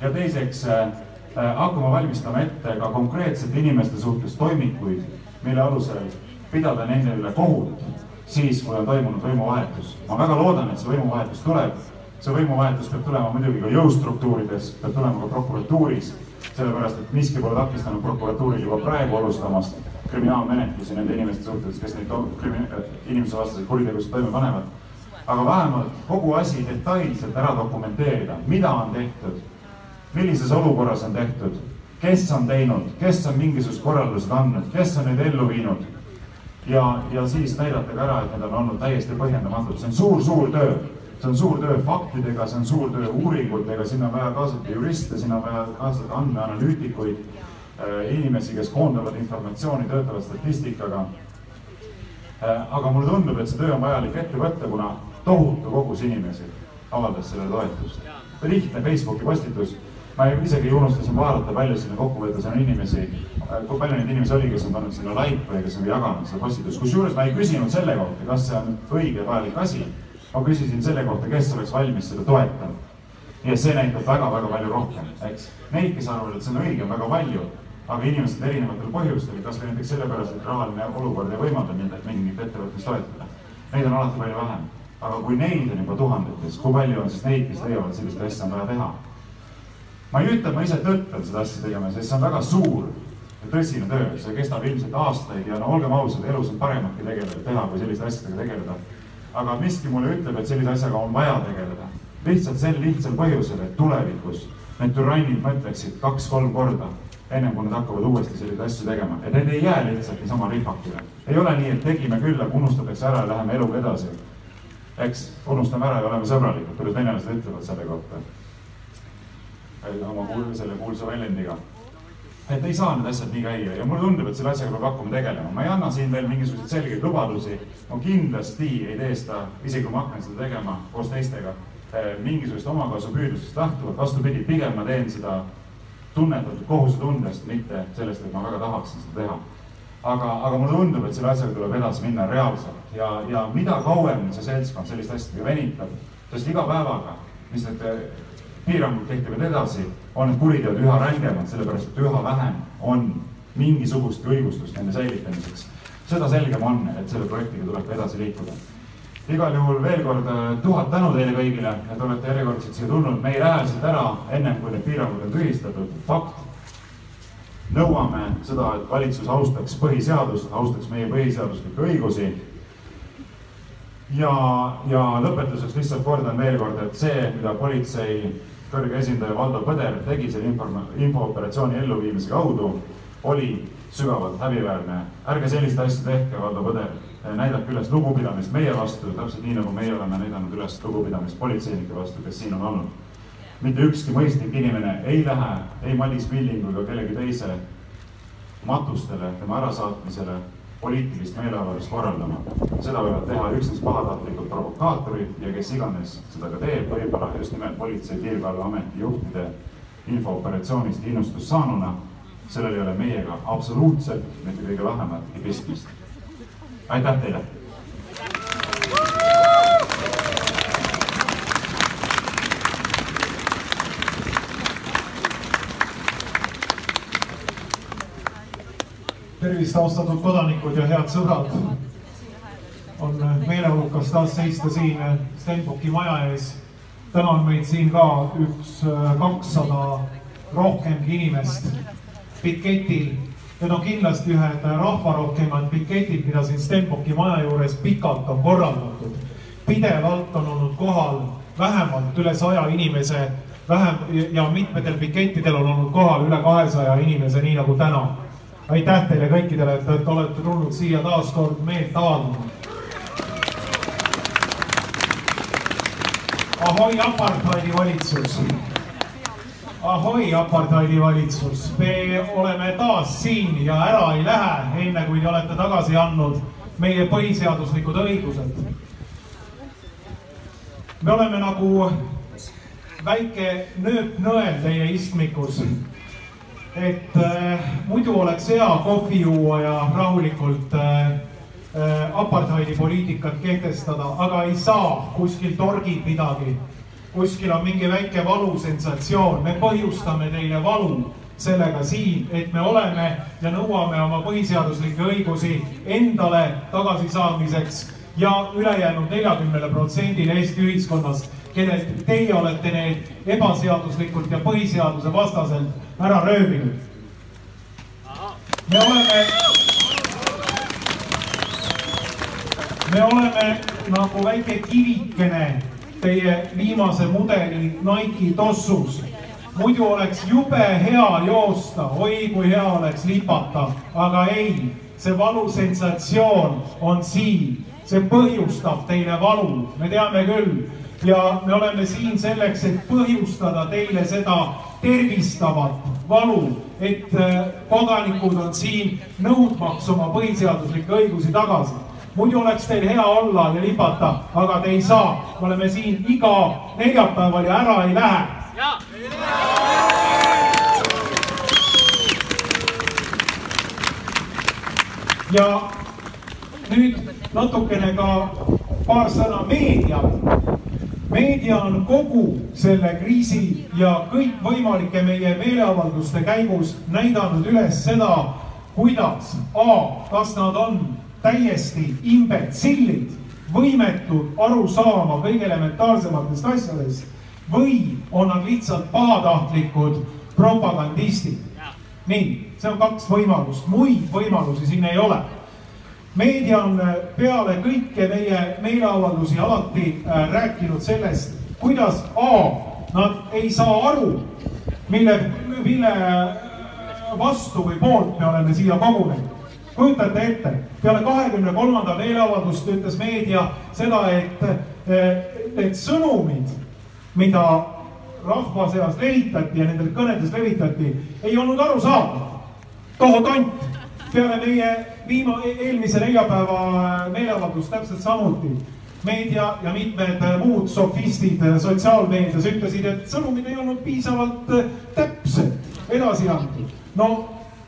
Speaker 1: ja teiseks äh, äh, hakkama valmistama ette ka konkreetsete inimeste suhtes toimikuid, mille alusel pidada nende üle kohut siis, kui on toimunud võimuvahetus. ma väga loodan, et see võimuvahetus tuleb. see võimuvahetus peab tulema muidugi ka jõustruktuurides, peab tulema ka prokuratuuris, sellepärast et miski pole takistanud prokuratuuril juba praegu alustamast kriminaalmenetlusi nende inimeste suhtes, kes neid inimsevastaseid kuritegusid toime panevad. aga vähemalt kogu asi detailselt ära dokumenteerida, mida on tehtud, millises olukorras on tehtud, kes on teinud, kes on mingisugused korraldused andnud, kes on neid ellu viinud ja, ja siis näidata ka ära, et need on olnud täiesti põhjendamatud, see on suur-suur töö. See on suur töö faktidega, see on suur töö uuringutega, sinna on vaja kaasata juriste, sinna on vaja kaasata andmeanalüütikuid äh,, inimesi, kes koondavad informatsiooni, töötavad statistikaga äh,. aga mulle tundub, et see töö on vajalik ette võtta, kuna tohutu kogus inimesi avaldas sellele toetust. lihtne Facebooki postitus ma isegi unustasin vaadata, palju sinna kokkuvõttes on inimesi, kui palju neid inimesi oli, kes on pannud sinna like'e ja kes on jaganud seda postitust, kusjuures ma ei küsinud selle kohta, kas see on õige vajalik asi. Ma küsisin selle kohta, kes oleks valmis seda toetama. ja see näitab väga-väga palju rohkem, eks. Neid, kes arvavad, et see on õige, on väga palju, aga inimesed erinevatel põhjustel, kasvõi näiteks sellepärast, et rahaline olukord ei võimalda mingit ettevõtlust toetada. Neid on alati palju vähem. aga kui neid on juba tuhandetes, kui palju on siis neid, kes leiavad, sellist asja on vaja teha ma ei ütle, et ma ise tõttan seda asja tegema, sest see on väga suur ja tõsine töö, see kestab ilmselt aastaid ja no olgem ausad, elus on parematki tegeleda, teha, kui selliste asjadega tegeleda. Aga miski mulle ütleb, et sellise asjaga on vaja tegeleda. lihtsalt sel lihtsal põhjusel, et tulevikus need türannid mõtleksid kaks-kolm korda, ennem kui nad hakkavad uuesti selliseid asju tegema, et need ei jää lihtsalt niisama ripakile. ei ole nii, et tegime küll, aga unustatakse ära ja läheme eluga edasi. eks, unustame ära ja oleme sõbralikud, kuidas venelased ütlevad selle kohta oma kuul, selle kuulsa väljendiga. Et ei saa need asjad nii käia ja mulle tundub, et selle asjaga peab hakkama tegelema. ma ei anna siin veel mingisuguseid selgeid lubadusi. ma kindlasti ei tee seda, isegi kui ma hakkan seda tegema koos teistega, eh, mingisugust omakasupüüdlusest lähtuvalt. vastupidi, pigem ma teen seda tunnetatud kohusetundest, mitte sellest, et ma väga tahaksin seda teha aga, aga mulle tundub, et selle asjaga tuleb edasi minna reaalselt ja, ja mida kauem see seltskond selliste asjadega venitab, sest iga päevaga, mis need piirangud kehtivad edasi, on kuriteod üha rängemad, sellepärast et üha vähem on mingisugustki õigustust nende säilitamiseks. seda selgem on, et selle projektiga tuleb edasi liikuda. igal juhul veel kord äh, tuhat tänu teile kõigile, et olete järjekordselt siia tulnud, me ei lähe siit ära ennem, kui need piirangud on tühistatud, fakt. nõuame seda, et valitsus austaks põhiseadust, austaks meie põhiseaduslikke õigusi ja, ja lõpetuseks lihtsalt kordan veel kord, et see, mida politsei kõrge esindaja Valdo Põder tegi selle infooperatsiooni elluviimise kaudu, oli sügavalt häbiväärne. ärge sellist asja tehke, Valdo Põder. näidake üles lugupidamist meie vastu, täpselt nii, nagu meie oleme näidanud üles lugupidamist politseinike vastu, kes siin on olnud. mitte ükski mõistlik inimene ei lähe ei Madis Millingu ega kellegi teise matustele, tema ärasaatmisele poliitilist meeleavaldust korraldama. seda võivad teha üksnes pahatahtlikud provokaatorid ja kes iganes seda ka teeb, võib-olla just nimelt Politsei- ja Piirivalveameti juhtide infooperatsioonist innustust saanuna. sellel ei ole meiega absoluutselt mitte kõige vähematki pistmist. aitäh teile
Speaker 2: tervist, austatud kodanikud ja head sõbrad. on meeleolukas taas seista siin Stenbocki maja ees. täna on meid siin ka üks kakssada rohkemgi inimest piketil. Need on kindlasti ühed rahvarohkemad piketid, mida siin Stenbocki maja juures pikalt on korraldatud. pidevalt on olnud kohal vähemalt üle saja inimese, vähem ja mitmetel piketidel on olnud kohal üle kahesaja inimese, nii nagu täna aitäh teile kõikidele, et, et olete tulnud siia taas kord meelt avaldama. ahoi, apartheidi valitsus. ahoi, apartheidi valitsus, me oleme taas siin ja ära ei lähe, enne kui te olete tagasi andnud meie põhiseaduslikud õigused. me oleme nagu väike nööpnõel teie istmikus et äh, muidu oleks hea kohvi juua ja rahulikult äh, äh, apartheidi poliitikat kehtestada, aga ei saa, kuskil torgib midagi. kuskil on mingi väike valusensatsioon, me põhjustame teile valu sellega siin, et me oleme ja nõuame oma põhiseaduslikke õigusi endale tagasisaamiseks ja ülejäänud neljakümnele protsendile Eesti ühiskonnast, kellelt teie olete need ebaseaduslikult ja põhiseaduse vastaselt ära röövinud. me oleme, me oleme nagu väike kivikene teie viimase mudeli Nike tossus muidu oleks jube hea joosta, oi kui hea oleks lipata, aga ei, see valusensatsioon on siin, see põhjustab teile valu, me teame küll. Ja me oleme siin selleks, et põhjustada teile seda tervistavat valu, et äh, kodanikud on siin nõudmaks oma põhiseaduslikke õigusi tagasi muidu oleks teil hea olla ja lipata, aga te ei saa. me oleme siin iga neljapäeval ja ära ei lähe. ja nüüd natukene ka paar sõna meedia. Meedia on kogu selle kriisi ja kõikvõimalike meie meeleavalduste käigus näidanud üles seda, kuidas A, kas nad on täiesti imbetsillid, võimetud aru saama kõige elementaarsematest asjadest või on nad lihtsalt pahatahtlikud propagandistid. nii, see on kaks võimalust, muid võimalusi siin ei ole. Meedia on peale kõike meie meeleavaldusi alati äh, rääkinud sellest, kuidas A, nad ei saa aru, mille, mille vastu või poolt me oleme siia kogunenud kujutate ette, peale kahekümne kolmanda meeleavaldust ütles meedia seda, et need sõnumid, mida rahva seas levitati ja nendel kõnedes levitati, ei olnud arusaadav. tohu tont, peale meie viima-, eelmise neljapäeva meeleavaldust täpselt samuti meedia ja mitmed muud sofistid sotsiaalmeedias ütlesid, et sõnumid ei olnud piisavalt täpselt edasi antud. no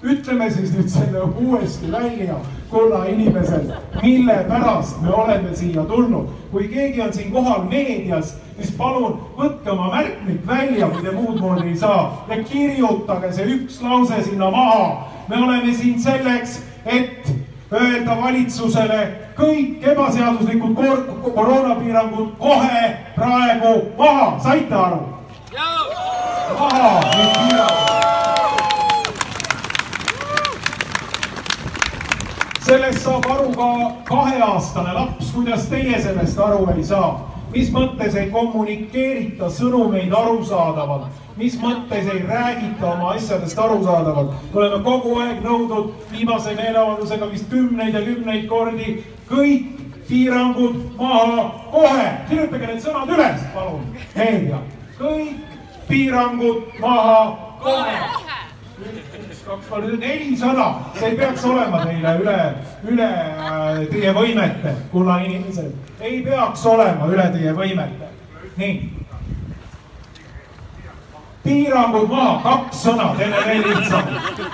Speaker 2: ütleme siis nüüd selle uuesti välja, kulla inimesed, mille pärast me oleme siia tulnud. kui keegi on siin kohal meedias, siis palun võtke oma märkmik välja, kui te muud moodi ei saa ja kirjutage see üks lause sinna maha. Me oleme siin selleks, et öelda valitsusele kõik ebaseaduslikud kor koroonapiirangud kohe praegu maha, saite aru? maha need piirangud. sellest saab aru ka kaheaastane laps, kuidas teie sellest aru ei saa? Mis mõttes ei kommunikeerita sõnumeid arusaadavalt, mis mõttes ei räägita oma asjadest arusaadavalt. me oleme kogu aeg nõudnud viimase meeleavaldusega vist kümneid ja kümneid kordi kõik piirangud maha kohe. kirjutage need sõnad üles, palun, meedia. kõik piirangud maha kohe kaks, kolm, neli sõna, see ei peaks olema teile üle, üle äh, teie võimete, kulla inimesed. ei peaks olema üle teie võimete. nii. piirangud maha, kaks sõna, teeme veel lihtsamalt.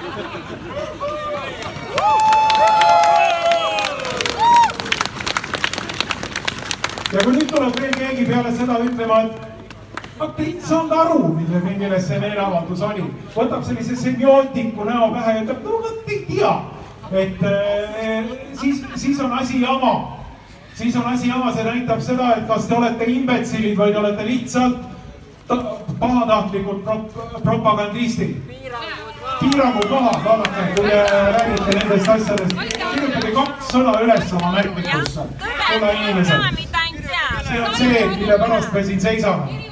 Speaker 2: ja kui nüüd tuleb veel keegi peale seda ütlema, et vaata ei saanud aru, mille, milles see meeleavaldus oli. võtab sellise semiootiku näo pähe ja ütleb, no vot ei tea. et äh, siis, siis on asi jama. siis on asi jama, see näitab seda, et kas te olete imbetsilid või te olete lihtsalt pahatahtlikud pro propagandistid. piirangud maha, vaadake, kui räägite nendest asjadest. kirjutage kaks sõna üles oma märkmikusse. kulla inimesed. see on see, mille pärast me siin seisame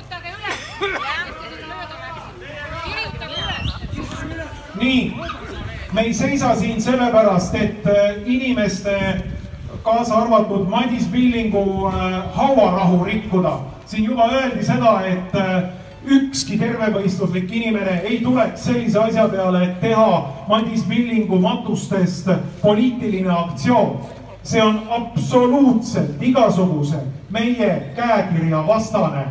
Speaker 2: nii, me ei seisa siin sellepärast, et äh, inimeste, kaasa arvatud Madis Pillingu äh, hauarahu rikkuda. siin juba öeldi seda, et äh, ükski tervemõistuslik inimene ei tuleks sellise asja peale, et teha Madis Pillingu matustest poliitiline aktsioon. see on absoluutselt igasuguse meie käekirja vastane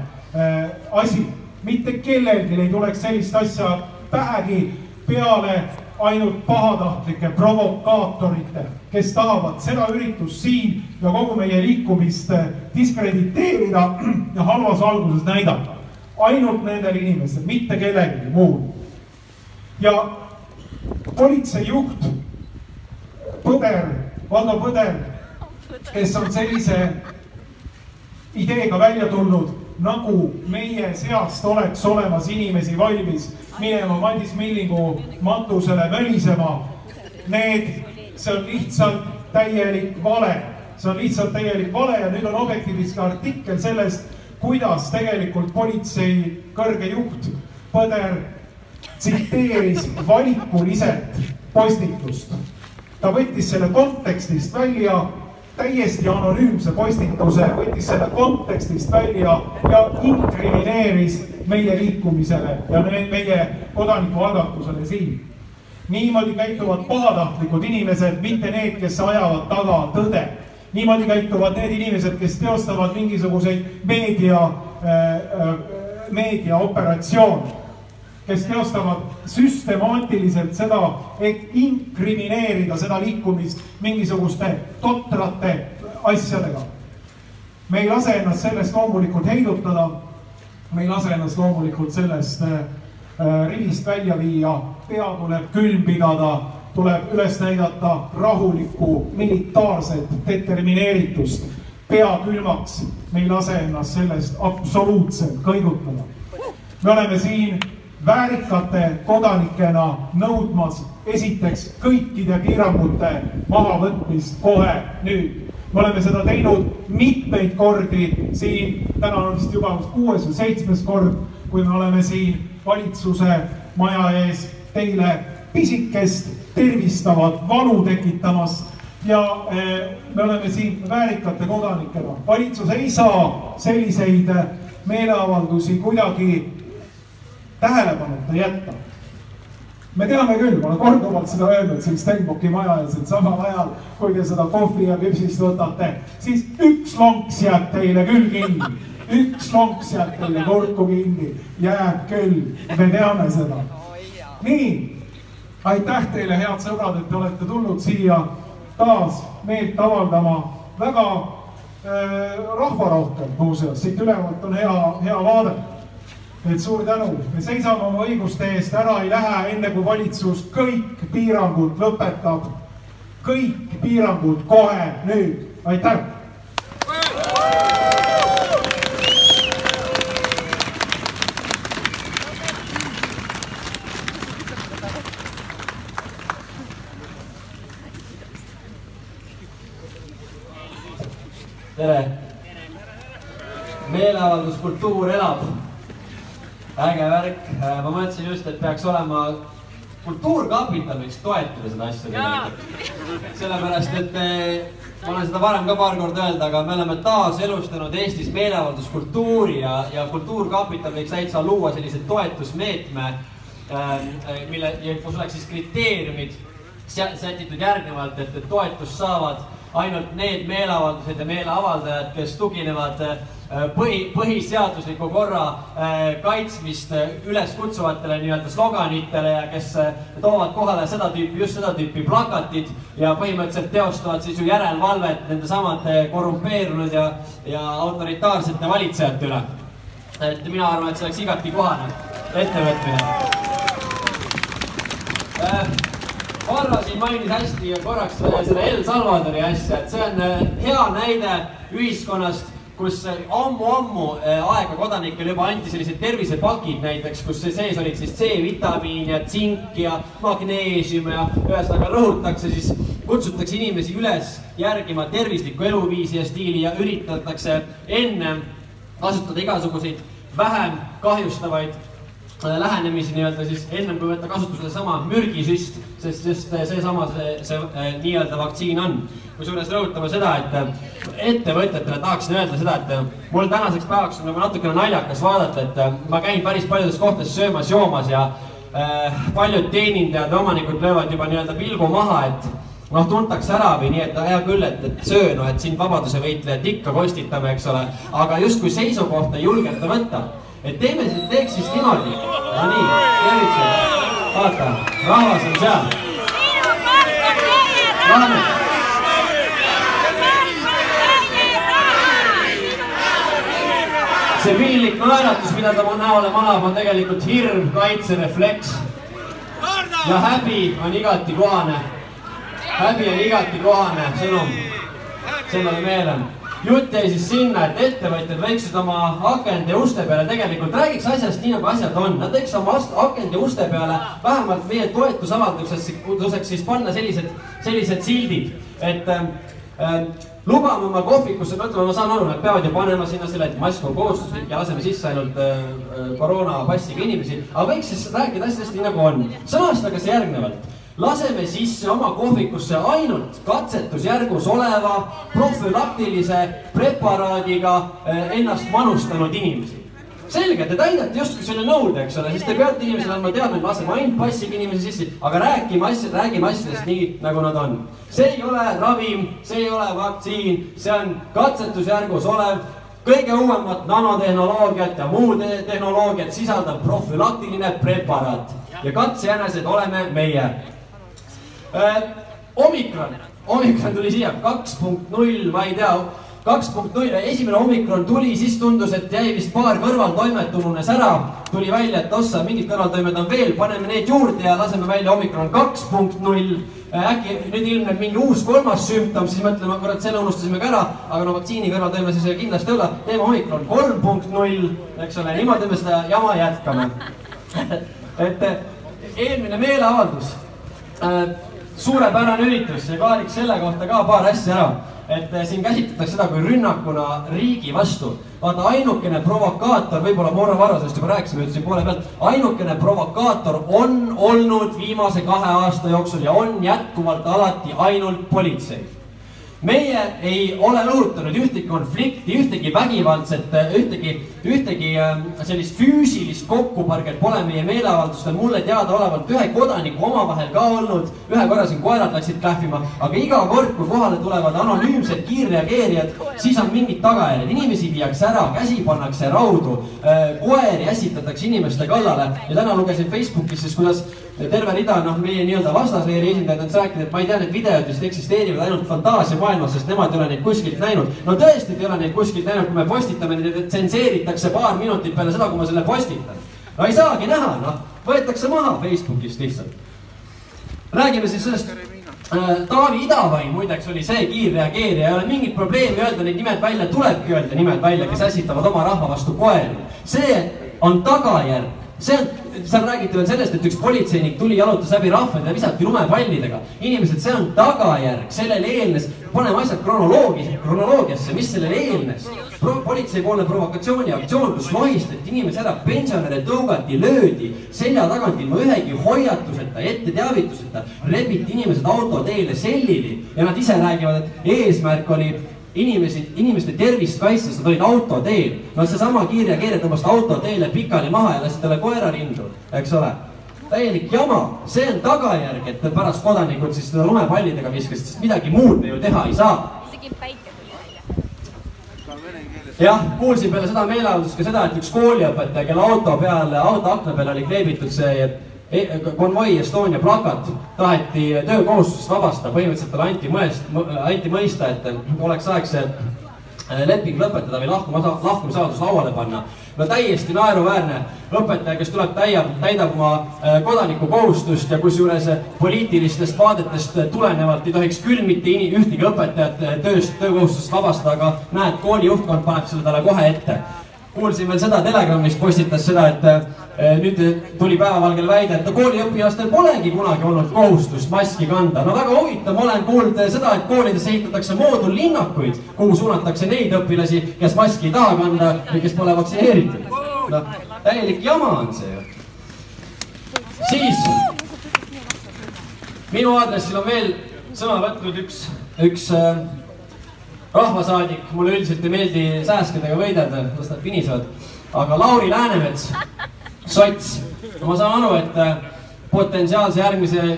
Speaker 2: asi. mitte kellelgi ei tuleks sellist asja pähegi peale ainult pahatahtlike provokaatorite, kes tahavad seda üritust siin ja kogu meie liikumist diskrediteerida ja halvas valguses näidata. ainult nendel inimestel, mitte kellelgi muul. ja politseijuht Põder, Valdo Põder, kes on sellise ideega välja tulnud, nagu meie seast oleks olemas inimesi valmis minema Madis Millingu matusele mölisema. Need, see on lihtsalt täielik vale, see on lihtsalt täielik vale ja nüüd on Objektiivis ka artikkel sellest, kuidas tegelikult politsei kõrge juht Põder tsiteeris valikuliselt postitust ta võttis selle kontekstist välja, täiesti anonüümse postituse, võttis selle kontekstist välja ja inkrimineeris meie liikumisele ja meie kodanikualgatusele siin. niimoodi käituvad pahatahtlikud inimesed, mitte need, kes ajavad taga tõde. niimoodi käituvad need inimesed, kes teostavad mingisuguseid meedia äh,, äh, meediaoperatsioone kes teostavad süstemaatiliselt seda, et inkrimineerida seda liikumist mingisuguste totrate asjadega. me ei lase ennast sellest loomulikult heidutada. me ei lase ennast loomulikult sellest äh, äh, rivist välja viia, pea tuleb külm pidada, tuleb üles näidata rahulikku militaarset determineeritust. pea külmaks, me ei lase ennast sellest absoluutselt kõigutada. me oleme siin väärikate kodanikena nõudmas esiteks kõikide piirangute mahavõtmist kohe nüüd. me oleme seda teinud mitmeid kordi siin, täna on vist juba kuues või seitsmes kord, kui me oleme siin valitsuse maja ees teile pisikest tervistavat valu tekitamas ja eh, me oleme siin väärikate kodanikena. valitsus ei saa selliseid meeleavaldusi kuidagi tähelepanuta jätta. me teame küll, ma olen korduvalt seda öelnud siin Stenbocki maja ees, et samal ajal, kui te seda kohvi ja küpsist võtate, siis üks lonks jääb teile küll kinni. üks lonks jääb teile kurku kinni, jääb küll, me teame seda. nii, aitäh teile, head sõbrad, et te olete tulnud siia taas meelt avaldama väga äh, rahvarohkelt muuseas, siit ülevalt on hea, hea vaade et suur tänu, me seisame oma õiguste eest, ära ei lähe, enne kui valitsus kõik piirangud lõpetab. kõik piirangud kohe nüüd, aitäh.
Speaker 3: tere. meeleavalduskultuur elab äge värk, äh, ma mõtlesin just, et peaks olema kultuurkapital võiks toetada seda asja tegelikult. sellepärast, et äh, ma olen seda varem ka paar korda öelnud, aga me oleme taaselustanud Eestis meeleavalduskultuuri ja, ja Kultuurkapital võiks täitsa luua sellise toetusmeetme, äh, mille, kus oleks siis kriteeriumid sätitud järgnevalt, et, et toetust saavad ainult need meeleavaldused ja meeleavaldajad, kes tuginevad Äh, põhi, põhiseadusliku korra äh, kaitsmist äh, üles kutsuvatele nii-öelda sloganitele ja kes toovad kohale seda tüüpi, just seda tüüpi plakatid ja põhimõtteliselt teostavad siis ju järelevalvet nende samade korrumpeerunud ja, ja autoritaarsete valitsejate üle. et mina arvan, et see oleks igati kohane ettevõtmine. Varro siin mainis hästi korraks seda El Salvadori asja, et see on hea näide ühiskonnast kus ammu-ammu äh, aega kodanikele juba anti sellised tervisepakid näiteks, kus sees olid siis C-vitamiin ja tsink ja magneesium ja ühesõnaga rõhutakse siis, kutsutakse inimesi üles järgima tervislikku eluviisi ja stiili ja üritatakse enne kasutada igasuguseid vähem kahjustavaid äh, lähenemisi nii-öelda siis ennem kui võtta kasutusele sama mürgisüst, sest just seesama see, see, see, see nii-öelda vaktsiin on kusjuures rõhutama seda, et äh, ettevõtjatele tahaksin öelda seda, et äh, mul tänaseks päevaks on nagu natukene naljakas vaadata, et äh, ma käin päris paljudes kohtades söömas-joomas ja äh, paljud teenindajad ja omanikud löövad juba nii-öelda pilgu maha, et noh, tuntakse ära või nii, et hea küll, et, et söö, noh, et siin vabaduse võitlejat ikka kostitame, eks ole, aga justkui seisukohta ei julgeta võtta. Et teeme teeks siis niimoodi. Nonii, tervitused. vaata, rahvas on seal. Läheme see piinlik naeratus, mida ta näole manab, on tegelikult hirm, kaitserefleks. ja häbi on igati kohane. häbi on igati kohane sõnum sellele meele jutt jäi siis sinna, et ettevõtjad võiksid oma akende uste peale tegelikult räägiks asjast nii, nagu asjad on. Nad võiks oma akende uste peale vähemalt meie toetusavalduseks siis panna sellised, sellised sildid, et äh, lubame oma kohvikusse, no ütleme, ma saan aru, nad peavad ju panema sinna selle, et mask on kohustuslik ja laseme sisse ainult äh, äh koroonapassiga inimesi, aga võiks siis rääkida asjadest nii nagu on. sõnastage see järgnevalt laseme sisse oma kohvikusse ainult katsetusjärgus oleva profülaktilise preparaadiga eh, ennast manustanud inimesi. selge, te täidate justkui selle nõude, eks ole, siis te peate inimesele andma teada, et laseme ainult passiga inimesi sisse, aga räägime asjad, räägime asjadest nii, nagu nad on. see ei ole ravim, see ei ole vaktsiin, see on katsetusjärgus olev kõige uuemat nanotehnoloogiat ja muud tehnoloogiat sisaldav profülaktiline preparaat ja katsejänesed oleme meie. Omikron, omikron tuli siia, kaks punkt null, ma ei tea, kaks punkt null, esimene omikron tuli, siis tundus, et jäi vist paar kõrvaltoimet ununes ära. tuli välja, et ossa, mingid kõrvaltoimed on veel, paneme need juurde ja laseme välja omikron kaks punkt null. Äh, äkki nüüd ilmneb mingi uus kolmas sümptom, siis mõtleme, kurat, selle unustasime ka ära, aga no vaktsiini kõrvaltoime siis kindlasti ei ole. teeme omikron kolm punkt null, eks ole, niimoodi me seda jama jätkame. Et eelmine meeleavaldus. Äh, suurepärane üritus ja klaariks selle kohta ka paar asja ära. et eh, siin käsitletakse seda kui rünnakuna riigi vastu. vaata, ainukene provokaator, võib-olla Mauro Varrasest juba rääkisime, ütlesin poole pealt, ainukene provokaator on olnud viimase kahe aasta jooksul ja on jätkuvalt alati ainult politsei meie ei ole õhutanud ühtegi konflikti, ühtegi vägivaldset, ühtegi, ühtegi ähm, sellist füüsilist kokkupõrget pole meie meeleavaldustel mulle teadaolevalt ühe kodaniku omavahel ka olnud. ühe korra siin koerad läksid klähvima, aga iga kord, kui kohale tulevad anonüümsed kiirreageerijad, siis on mingid tagajärjed, inimesi viiakse ära, käsi pannakse raudu, äh, koeri ässitatakse inimeste kallale ja täna lugesin Facebookis siis, kuidas terve rida noh, meie nii-öelda vastasleeri esindajaid on rääkinud, et ma ei tea, need videod vist eksisteerivad ainult fantaasiamaailmas, sest nemad ei ole neid kuskilt näinud. no tõesti ei ole neid kuskilt näinud, kui me postitame, neid tsenseeritakse paar minutit peale seda, kui ma selle postitan. no ei saagi näha, noh, võetakse maha Facebookist lihtsalt. räägime siis sellest äh, Taavi Idavain muideks oli see kiirreageerija, ei ole mingit probleemi öelda neid nimed välja, tulebki öelda nimed välja, kes ässitavad oma rahva vastu koeri. see on tagajärg, see on seal räägiti veel sellest, et üks politseinik tuli, jalutas läbi rahva ja visati lumepallidega. inimesed, see on tagajärg, sellele eelnes, paneme asjad kronoloogi, kronoloogiasse, mis sellele eelnes Pro,. politseipoolne provokatsiooniaktsioon, kus lohistati inimesi ära, pensionäre tõugati, löödi selja tagant ilma ühegi hoiatuseta, etteteavituseta, rebiti inimesed autoteele sellili ja nad ise räägivad, et eesmärk oli inimesi, inimeste tervist kaitstes, nad olid autoteel. no seesama kiirreageerija tõmbas autoteele pikali maha ja lasi talle koera rindu, eks ole. täielik jama, see on tagajärg, et pärast kodanikud siis seda lumepallidega viskasid, sest midagi muud me ju teha ei saa. isegi päike tuli välja jah, kuulsin peale seda meeleavaldust ka seda, et üks kooliõpetaja, kelle auto peal, auto akna peal oli kleebitud see E, konvoi Estonia plakat taheti töökohustusest vabastada, põhimõtteliselt talle anti mõest, anti mõista, et oleks aeg see äh, leping lõpetada või lahkuma, lahkumisavaldus lauale panna. no täiesti naeruväärne õpetaja, kes tuleb, täiab, täidab oma äh, kodanikukohustust ja kusjuures poliitilistest vaadetest tulenevalt ei tohiks küll mitte ühtegi õpetajat äh, tööst, töökohustusest vabastada, aga näed, kooli juhtkond paneb selle talle kohe ette kuulsin veel seda, Telegramis postitas seda, et eh, nüüd tuli päevavalgel väide, et kooliõpilastel polegi kunagi olnud kohustust maski kanda. no väga huvitav, ma olen kuulnud seda, et koolides ehitatakse moodullinnakuid, kuhu suunatakse neid õpilasi, kes maski ei taha kanda või kes pole vaktsineeritud. noh, täielik jama on see ju. siis minu aadressil on veel sõna võtnud üks, üks äh, rahvasaadik, mulle üldiselt ei meeldi sääskedega võidelda, las nad pinisevad. aga Lauri Läänemets, sots, ma saan aru, et äh, potentsiaalse järgmise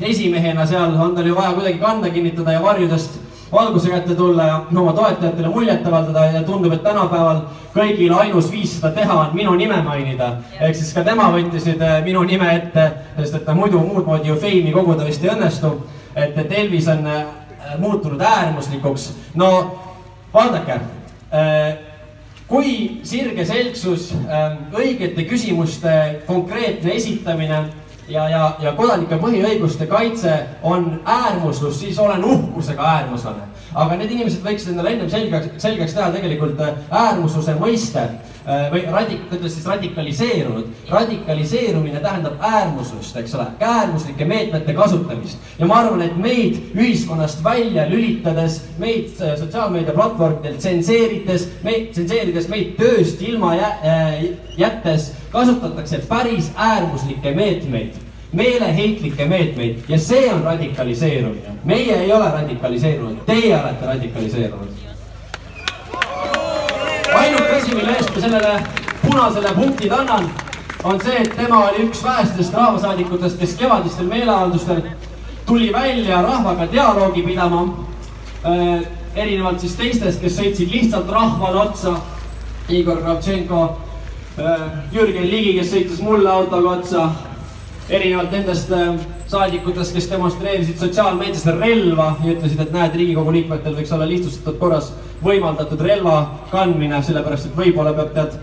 Speaker 3: esimehena seal on tal ju vaja kuidagi kanda kinnitada ja varjudest valguse kätte tulla ja oma toetajatele muljet avaldada ja tundub, et tänapäeval kõigil ainus viis seda teha on minu nime mainida. ehk siis ka tema võttis nüüd äh, minu nime ette, sest et muidu muud moodi ju feimi koguda vist ei õnnestu. et, et Elvis on Äh, muutunud äärmuslikuks. no vaadake, äh, kui sirge selgsus, äh, õigete küsimuste konkreetne esitamine ja, ja, ja kodanike põhiõiguste kaitse on äärmuslus, siis olen uhkusega äärmuslane. aga need inimesed võiksid endale ennem selgeks, selgeks teha tegelikult äh, äärmusluse mõiste äh, või radik-, ütles siis radikaliseerunud. radikaliseerumine tähendab äärmuslust, eks ole, äärmuslike meetmete kasutamist. ja ma arvan, et meid ühiskonnast välja lülitades, meid äh, sotsiaalmeedia platvormidel tsenseerides, meid, tsenseerides meid tööst ilma jä, jättes, kasutatakse päris äärmuslikke meetmeid meeleheitlikke meetmeid ja see on radikaliseerumine. meie ei ole radikaliseerunud, teie olete radikaliseerunud. Asi, mille eest ma sellele punasele punktid annan, on see, et tema oli üks vähestest rahvasaadikutest, kes kevadistel meeleavaldustel tuli välja rahvaga dialoogi pidama äh,. erinevalt siis teistest, kes sõitsid lihtsalt rahvale otsa. Igor Kravtšenko äh,, Jürgen Ligi, kes sõitis mulle autoga otsa erinevalt nendest äh, saadikutest, kes demonstreerisid sotsiaalmeedias relva ja ütlesid, et näed, Riigikogu liikmetel võiks olla lihtsustatud korras võimaldatud relva kandmine, sellepärast et võib-olla peab tead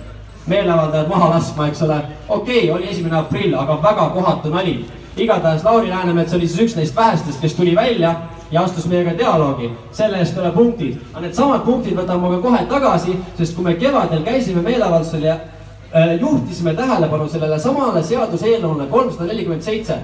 Speaker 3: meeleavaldajad maha laskma, eks ole. okei okay,, oli esimene aprill, aga väga kohatu nali. igatahes Lauri Läänemets oli siis üks neist vähestest, kes tuli välja ja astus meiega dialoogi. selle eest tuleb punktid. aga needsamad punktid võtame ma ka kohe tagasi, sest kui me kevadel käisime meeleavaldusel ja Äh, juhtisime tähelepanu sellele samale seaduseelnõule kolmsada nelikümmend seitse,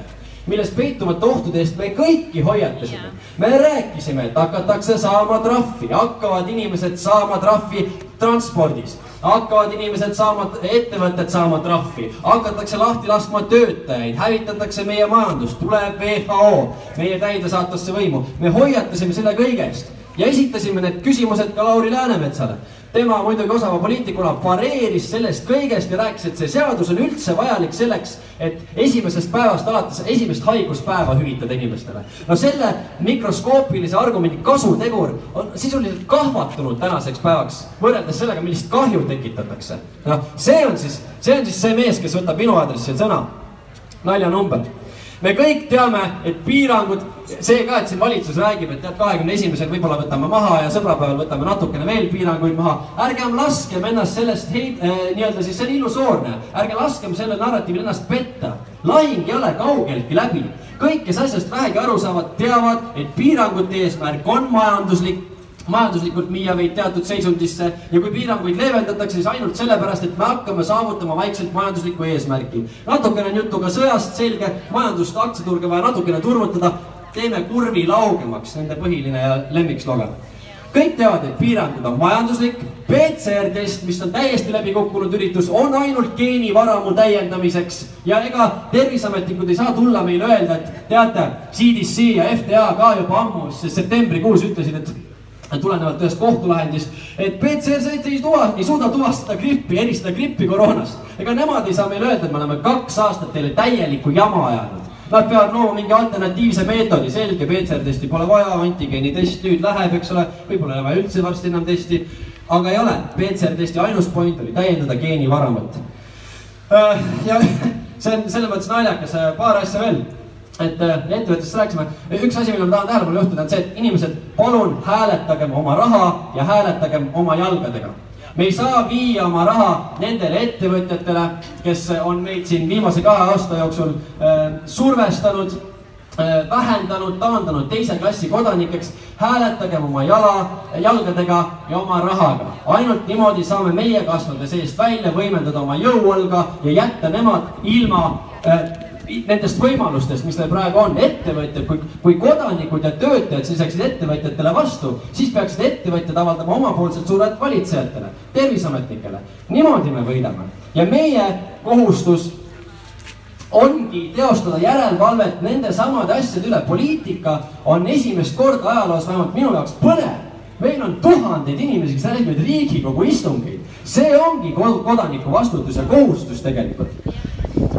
Speaker 3: milles peituvate ohtude eest me kõiki hoiatasime. me rääkisime, et hakatakse saama trahvi, hakkavad inimesed saama trahvi transpordis, hakkavad inimesed saama, ettevõtted saama trahvi, hakatakse lahti laskma töötajaid, hävitatakse meie majandust, tuleb WHO, meie täidesaatvasse võimu. me hoiatasime selle kõige eest ja esitasime need küsimused ka Lauri Läänemetsale tema muidugi osava poliitikuna pareeris sellest kõigest ja rääkis, et see seadus on üldse vajalik selleks, et esimesest päevast alates esimest haiguspäeva hüvitada inimestele. no selle mikroskoopilise argumendi kasutegur on sisuliselt kahvatunud tänaseks päevaks võrreldes sellega, millist kahju tekitatakse. noh, see on siis, see on siis see mees, kes võtab minu aadressil sõna. naljanumber me kõik teame, et piirangud, see ka, et siin valitsus räägib, et tead, kahekümne esimesel võib-olla võtame maha ja sõbrapäeval võtame natukene veel piiranguid maha. ärgem laskem ennast sellest heit- äh,, nii-öelda siis see on illusoorne, ärge laskem sellel narratiivil ennast petta. lahing ei ole kaugeltki läbi. kõik, kes asjast vähegi aru saavad, teavad, et piirangute eesmärk on majanduslik majanduslikult viia meid teatud seisundisse ja kui piiranguid leevendatakse, siis ainult sellepärast, et me hakkame saavutama vaikselt majanduslikku eesmärki. natukene on juttu ka sõjast, selge, majandust, aktsiaturge vaja natukene turvutada, teeme kurvi laugemaks, nende põhiline lemmikslogan. Kõik teavad, et piirangud on majanduslik, PCR-test, mis on täiesti läbi kukkunud üritus, on ainult geenivaramu täiendamiseks. Ja ega terviseametnikud ei saa tulla meile öelda, et teate, CDC ja FDA ka juba ammu septembrikuus ütlesid, et tulenevalt ühest kohtulahendist, et PCR-test ei tuva, ei suuda tuvastada grippi, eristada grippi koroonast. ega nemad ei saa meile öelda, et me oleme kaks aastat teile täielikku jama ajanud. Nad peavad looma mingi alternatiivse meetodi, selge, PCR-testi pole vaja, antigeenitest nüüd läheb, eks ole, võib-olla ei ole vaja üldse varsti enam testi. aga ei ole, PCR-testi ainus point oli täiendada geenivaramat. Äh, ja see on selles mõttes naljakas, paar asja veel et äh, ettevõttest rääkisime, üks asi, millele ma tahan tähelepanu juhtida, on see, et inimesed, palun hääletagem oma raha ja hääletagem oma jalgadega. me ei saa viia oma raha nendele ettevõtjatele, kes on meid siin viimase kahe aasta jooksul äh, survestanud äh,, vähendanud, taandanud teise klassi kodanikeks. hääletagem oma jala, jalgadega ja oma rahaga. ainult niimoodi saame meie kasvada seest välja, võimendada oma jõuõlga ja jätta nemad ilma äh, nendest võimalustest, mis neil praegu on, ettevõtjad, kui, kui kodanikud ja töötajad seisaksid ettevõtjatele vastu, siis peaksid ettevõtjad avaldama omapoolset survet valitsejatele, terviseametnikele. niimoodi me võidame ja meie kohustus ongi teostada järelevalvet nende samade asjade üle. poliitika on esimest korda ajaloos vähemalt minu jaoks põnev. meil on tuhandeid inimesi, kes räägivad Riigikogu istungeid. see ongi kodaniku vastutus ja kohustus tegelikult.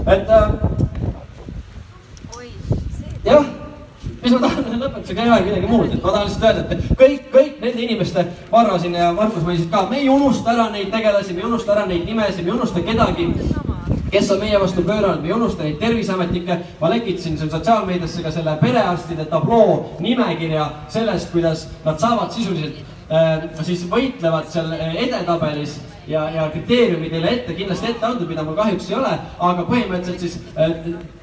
Speaker 3: et äh, jah, mis ma tahan lõpetusega ei ole midagi muud, et ma tahan lihtsalt öelda, et kõik, kõik nende inimeste, Varro siin ja Markus mõisid ka, me ei unusta ära neid tegelasi, me ei unusta ära neid nimesid, me ei unusta kedagi, kes on meie vastu pööranud, me ei unusta neid terviseametnikke. ma lekitasin siin sotsiaalmeediasse ka selle perearstide tabloo nimekirja sellest, kuidas nad saavad sisuliselt äh, siis võitlevad seal edetabelis ja, ja kriteeriumid neile ette, kindlasti ette antud, mida mul kahjuks ei ole, aga põhimõtteliselt siis äh,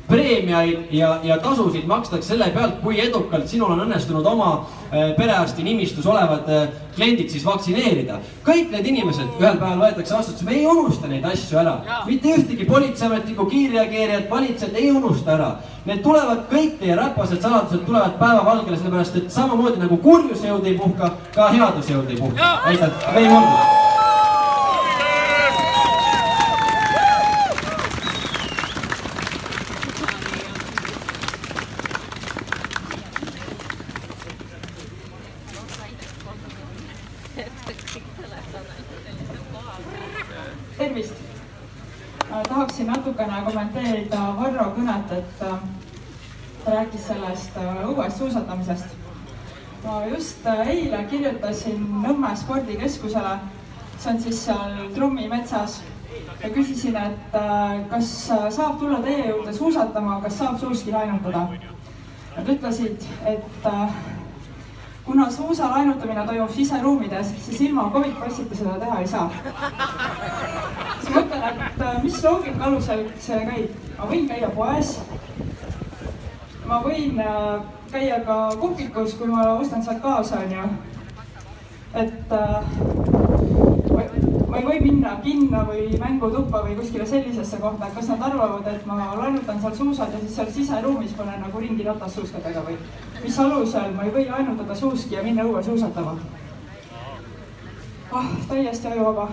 Speaker 3: preemiaid ja, ja tasusid makstakse selle pealt, kui edukalt sinul on õnnestunud oma äh, perearsti nimistus olevad äh, kliendid siis vaktsineerida. kõik need inimesed ühel päeval võetakse vastutus, me ei unusta neid asju ära. mitte ühtegi politseiametnikku, kiirreageerijat, valitsejat ei unusta ära. Need tulevad kõik teie räpased saladused tulevad päevavalgele, sellepärast et samamoodi nagu kurjuse jõud ei puhka, ka headuse jõud ei puhka. aitäh, meie kord.
Speaker 4: tervist! tahaksin natukene kommenteerida Varro kõnet, et äh, ta rääkis sellest äh, õues suusatamisest. ma just äh, eile kirjutasin Nõmme spordikeskusele, see on siis seal Trummi metsas ja küsisin, et kas saab tulla teie juurde suusatama, kas saab suuski lainutada. Nad ütlesid, et kuna suusa lainutamine toimub siseruumides, siis ilma Covid passita seda teha ei saa. siis mõtlen, et äh, mis loogika alusel see käib, ma võin käia poes. Ma võin äh, käia ka kohvikus, kui ma ostan sealt kaasa, onju. et äh, ma ei või minna kinno või mängutuppa või kuskile sellisesse kohta, et kas nad arvavad, et ma lainutan seal suusad ja siis seal siseruumis panen nagu ringi ratassuuskadega või mis alusel ma ei või lainutada suuski ja minna õue suusatama? ah, täiesti ajuvaba.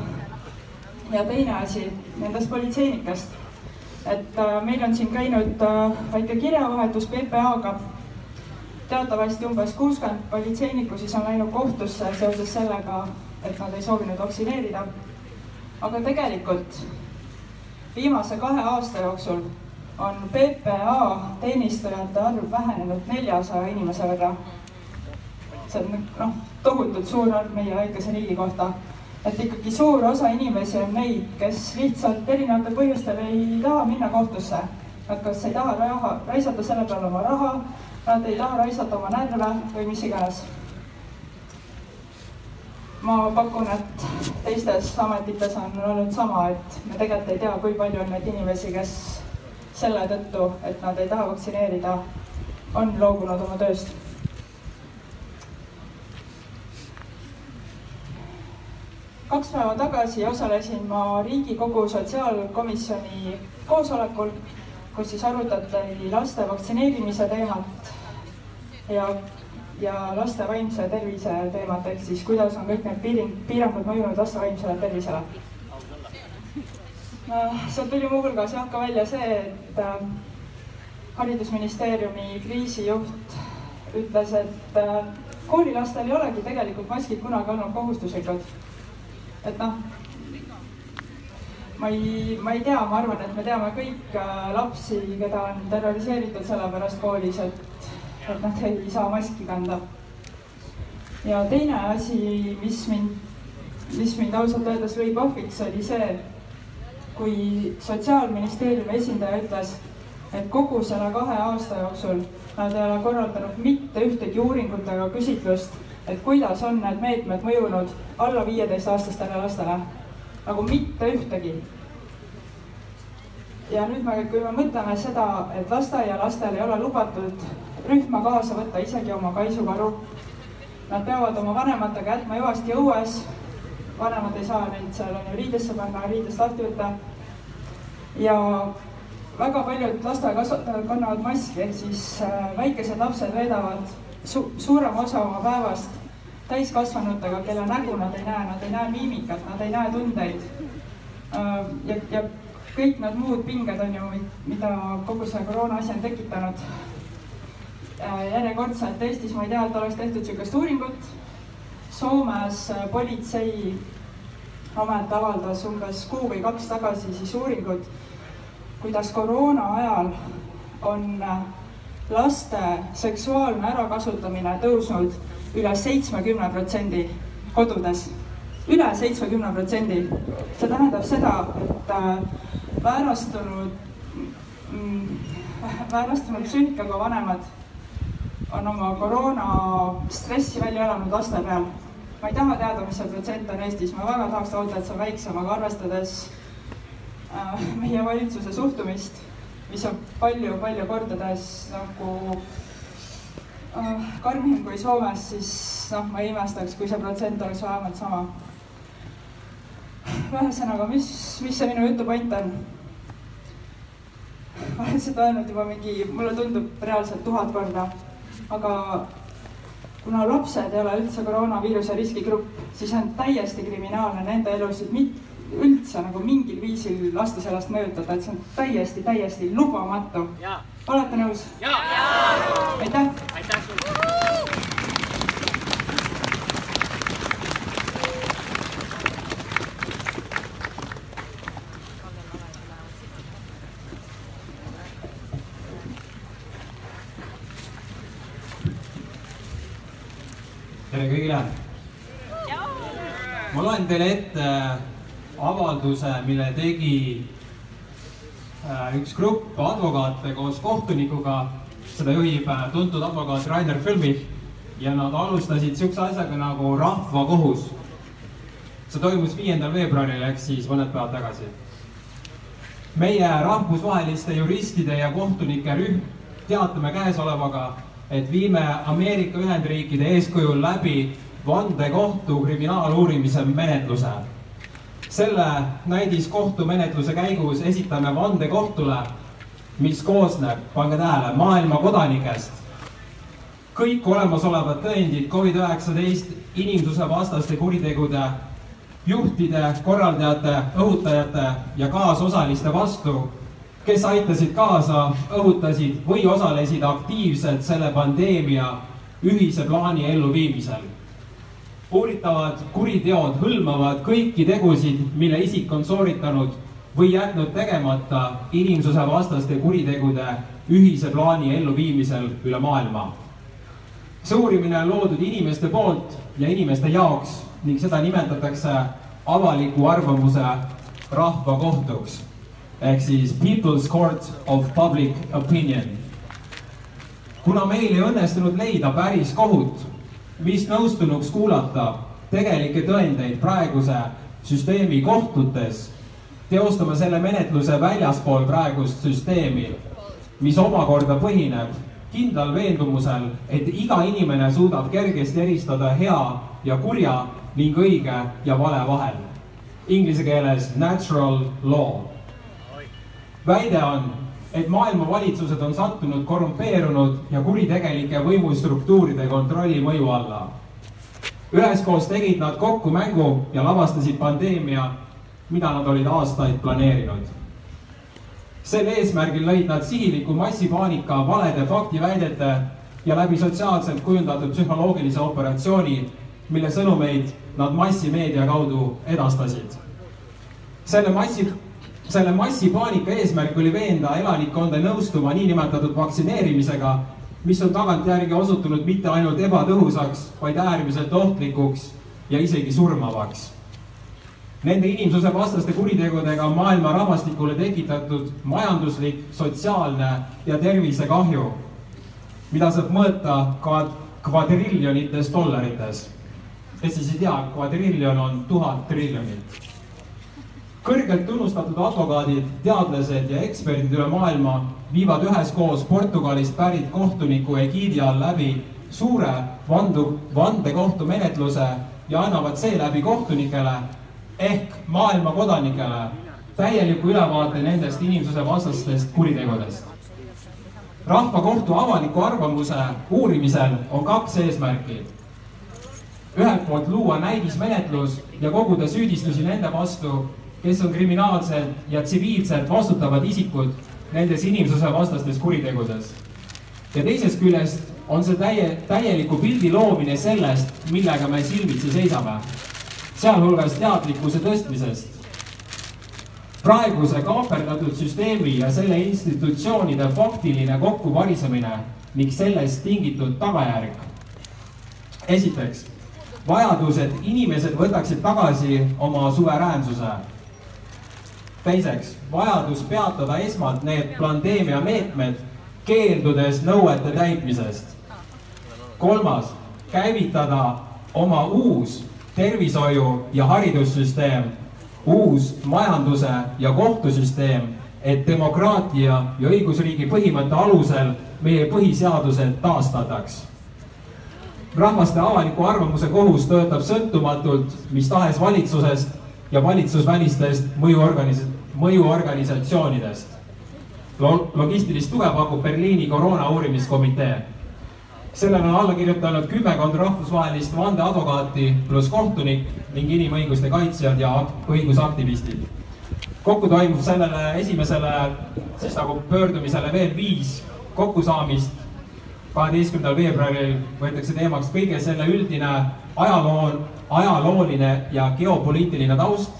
Speaker 4: ja teine asi nendest politseinikest, et äh, meil on siin käinud äh, väike kirjavahetus PPA-ga teatavasti umbes kuuskümmend politseinikku siis on läinud kohtusse seoses sellega, et nad ei soovinud vaktsineerida. aga tegelikult viimase kahe aasta jooksul on PPA teenistujate arv vähenenud neljasaja inimese võrra. see on noh, tohutult suur arv meie väikese riigi kohta. Et ikkagi suur osa inimesi on neid, kes lihtsalt erinevatel põhjustel ei taha minna kohtusse. Nad kas ei taha raha, raisata selle peale oma raha, nad ei taha raisata oma närve või mis iganes ma pakun, et teistes ametites on olnud sama, et me tegelikult ei tea, kui palju on neid inimesi, kes selle tõttu, et nad ei taha vaktsineerida, on loobunud oma tööst. Kaks päeva tagasi osalesin ma Riigikogu sotsiaalkomisjoni koosolekul, kus siis arutati laste vaktsineerimise teemat ja ja laste vaimse tervise teemat, ehk siis kuidas on kõik need piiring, piirangud mõjunud laste vaimsele tervisele. sealt tuli muuhulgas jah ka välja see, et äh, haridusministeeriumi kriisijuht ütles, et äh, koolilastel ei olegi tegelikult maskid kunagi olnud kohustuslikud. Et noh, ma ei, ma ei tea, ma arvan, et me teame kõik äh, lapsi, keda on terroriseeritud sellepärast koolis, et et nad ei saa maski kanda. ja teine asi, mis mind, mis mind ausalt öeldes lõi pohviks, oli see, kui Sotsiaalministeeriumi esindaja ütles, et kogu selle kahe aasta jooksul nad ei ole korraldanud mitte ühtegi uuringut ega küsitlust, et kuidas on need meetmed mõjunud alla viieteistaastastele lastele. nagu mitte ühtegi. ja nüüd me, kui me mõtleme seda, et lasteaialastel ei ole lubatud rühma kaasa võtta isegi oma kaisukaru. Nad peavad oma vanematega jätma hüvasti õues. vanemad ei saa neid seal on ju riidesse panna, riidest lahti võtta. ja väga paljud lasteaiakasvatajad kannavad maski, ehk siis äh, väikesed lapsed veedavad su suurema osa oma päevast täiskasvanutega, kelle nägu nad ei näe, nad ei näe miimikat, nad ei näe tundeid. Äh, ja, ja kõik need muud pinged on ju, mida kogu see koroona asi on tekitanud Äh, järjekordselt Eestis ma ei tea, et oleks tehtud niisugust uuringut. Soomes äh, politseiamet avaldas umbes kuu või kaks tagasi siis uuringut, kuidas koroona ajal on äh, laste seksuaalne ärakasutamine tõusnud üle seitsmekümne protsendi kodudes, üle seitsmekümne protsendi. see tähendab seda, et väärastunud, mm, väärastunud psüühikaga vanemad on oma koroona stressi välja elanud laste peal. ma ei taha teada, mis see protsent on Eestis, ma väga tahaks loota, et see on väiksem, aga arvestades äh, meie valitsuse suhtumist, mis on palju-palju kordades nagu äh, karmim kui Soomes, siis noh, ma ei imestaks, kui see protsent oleks vähemalt sama. ühesõnaga, mis, mis see minu jutu point on? ma olen seda öelnud juba mingi, mulle tundub reaalselt tuhat korda, aga kuna lapsed ei ole üldse koroonaviiruse riskigrupp, siis on täiesti kriminaalne nende elusid mit-, üldse nagu mingil viisil lasta sellest mõjutada, et see on täiesti, täiesti lubamatu. olete nõus? aitäh!
Speaker 5: aitäh sulle!
Speaker 6: tere kõigile! ma loen teile ette avalduse, mille tegi äh, üks grupp advokaate koos kohtunikuga. seda juhib äh, tuntud advokaat Rainer Fülmich ja nad alustasid siukse asjaga nagu rahvakohus. see toimus viiendal veebruaril ehk siis mõned päevad tagasi. meie rahvusvaheliste juristide ja kohtunike rühm teatame käesolevaga, et viime Ameerika Ühendriikide eeskujul läbi vandekohtu kriminaaluurimise menetluse selle näidiskohtumenetluse käigus esitame vandekohtule, mis koosneb, pange tähele, maailma kodanikest. kõik olemasolevad tõendid Covid-19 inimsusevastaste kuritegude juhtide, korraldajate, õhutajate ja kaasosaliste vastu, kes aitasid kaasa, õhutasid või osalesid aktiivselt selle pandeemia ühise plaani elluviimisel uuritavad kuriteod hõlmavad kõiki tegusid, mille isik on sooritanud või jätnud tegemata inimsusevastaste kuritegude ühise plaani elluviimisel üle maailma. see uurimine on loodud inimeste poolt ja inimeste jaoks ning seda nimetatakse avaliku arvamuse rahvakohtuks ehk siis People's Court of Public Opinion. kuna meil ei õnnestunud leida päris kohut mis nõustunuks kuulata tegelikke tõendeid praeguse süsteemi kohtutes, teostama selle menetluse väljaspool praegust süsteemi, mis omakorda põhineb kindlal veendumusel, et iga inimene suudab kergesti eristada hea ja kurja ning õige ja vale vahel. Inglise keeles natural law. väide on, et maailma valitsused on sattunud korrumpeerunud ja kuritegelike võimustruktuuride kontrolli mõju alla. üheskoos tegid nad kokku mängu ja lavastasid pandeemia, mida nad olid aastaid planeerinud. sel eesmärgil lõid nad sihiliku massipaanika valede faktiväidete ja läbi sotsiaalselt kujundatud psühholoogilise operatsiooni, mille sõnumeid nad massimeedia kaudu edastasid. selle massi selle massipaanika eesmärk oli veenda elanikkonda nõustuma niinimetatud vaktsineerimisega, mis on tagantjärgi osutunud mitte ainult ebatõhusaks, vaid äärmiselt ohtlikuks ja isegi surmavaks. Nende inimsusevastaste kuritegudega on maailma rahvastikule tekitatud majanduslik, sotsiaalne ja tervisekahju, mida saab mõõta ka kvadriljonites dollarites. kes siis ei tea, kvadriljon on tuhat triljonit kõrgelt tunnustatud advokaadid, teadlased ja eksperdid üle maailma viivad üheskoos Portugalist pärit kohtuniku egiidi all läbi suure vandu, vandekohtumenetluse ja annavad seeläbi kohtunikele ehk maailma kodanikele täieliku ülevaate nendest inimsusevastastest kuritegudest. rahvakohtu avaliku arvamuse uurimisel on kaks eesmärki. ühelt poolt luua näidismenetlus ja koguda süüdistusi nende vastu, kes on kriminaalselt ja tsiviilselt vastutavad isikud nendes inimsusevastastes kuritegudes. ja teisest küljest on see täie, täieliku pildi loomine sellest, millega me silmitsi seisame, sealhulgas teadlikkuse tõstmisest. praeguse kaaperdatud süsteemi ja selle institutsioonide faktiline kokkuvarisemine ning sellest tingitud tagajärg. esiteks, vajadus, et inimesed võtaksid tagasi oma suveräänsuse teiseks, vajadus peatada esmalt need pandeemia meetmed, keeldudes nõuete täitmisest. kolmas, käivitada oma uus tervishoiu ja haridussüsteem, uus majanduse ja kohtusüsteem et demokraatia ja õigusriigi põhimõtte alusel meie põhiseadused taastataks. rahvaste avaliku arvamuse kohus töötab sõltumatult mis tahes valitsusest ja valitsusvälistest mõjuorganis-, mõjuorganisatsioonidest. logistilist tuge pakub Berliini koroona uurimiskomitee sellele on alla kirjutanud kümmekond rahvusvahelist vandeadvokaati pluss kohtunik ning inimõiguste kaitsjad ja õigusaktivistid. kokku toimub sellele esimesele siis nagu pöördumisele veel viis kokkusaamist. kaheteistkümnendal veebruaril võetakse teemaks kõige selle üldine ajaloo, ajalooline ja geopoliitiline taust.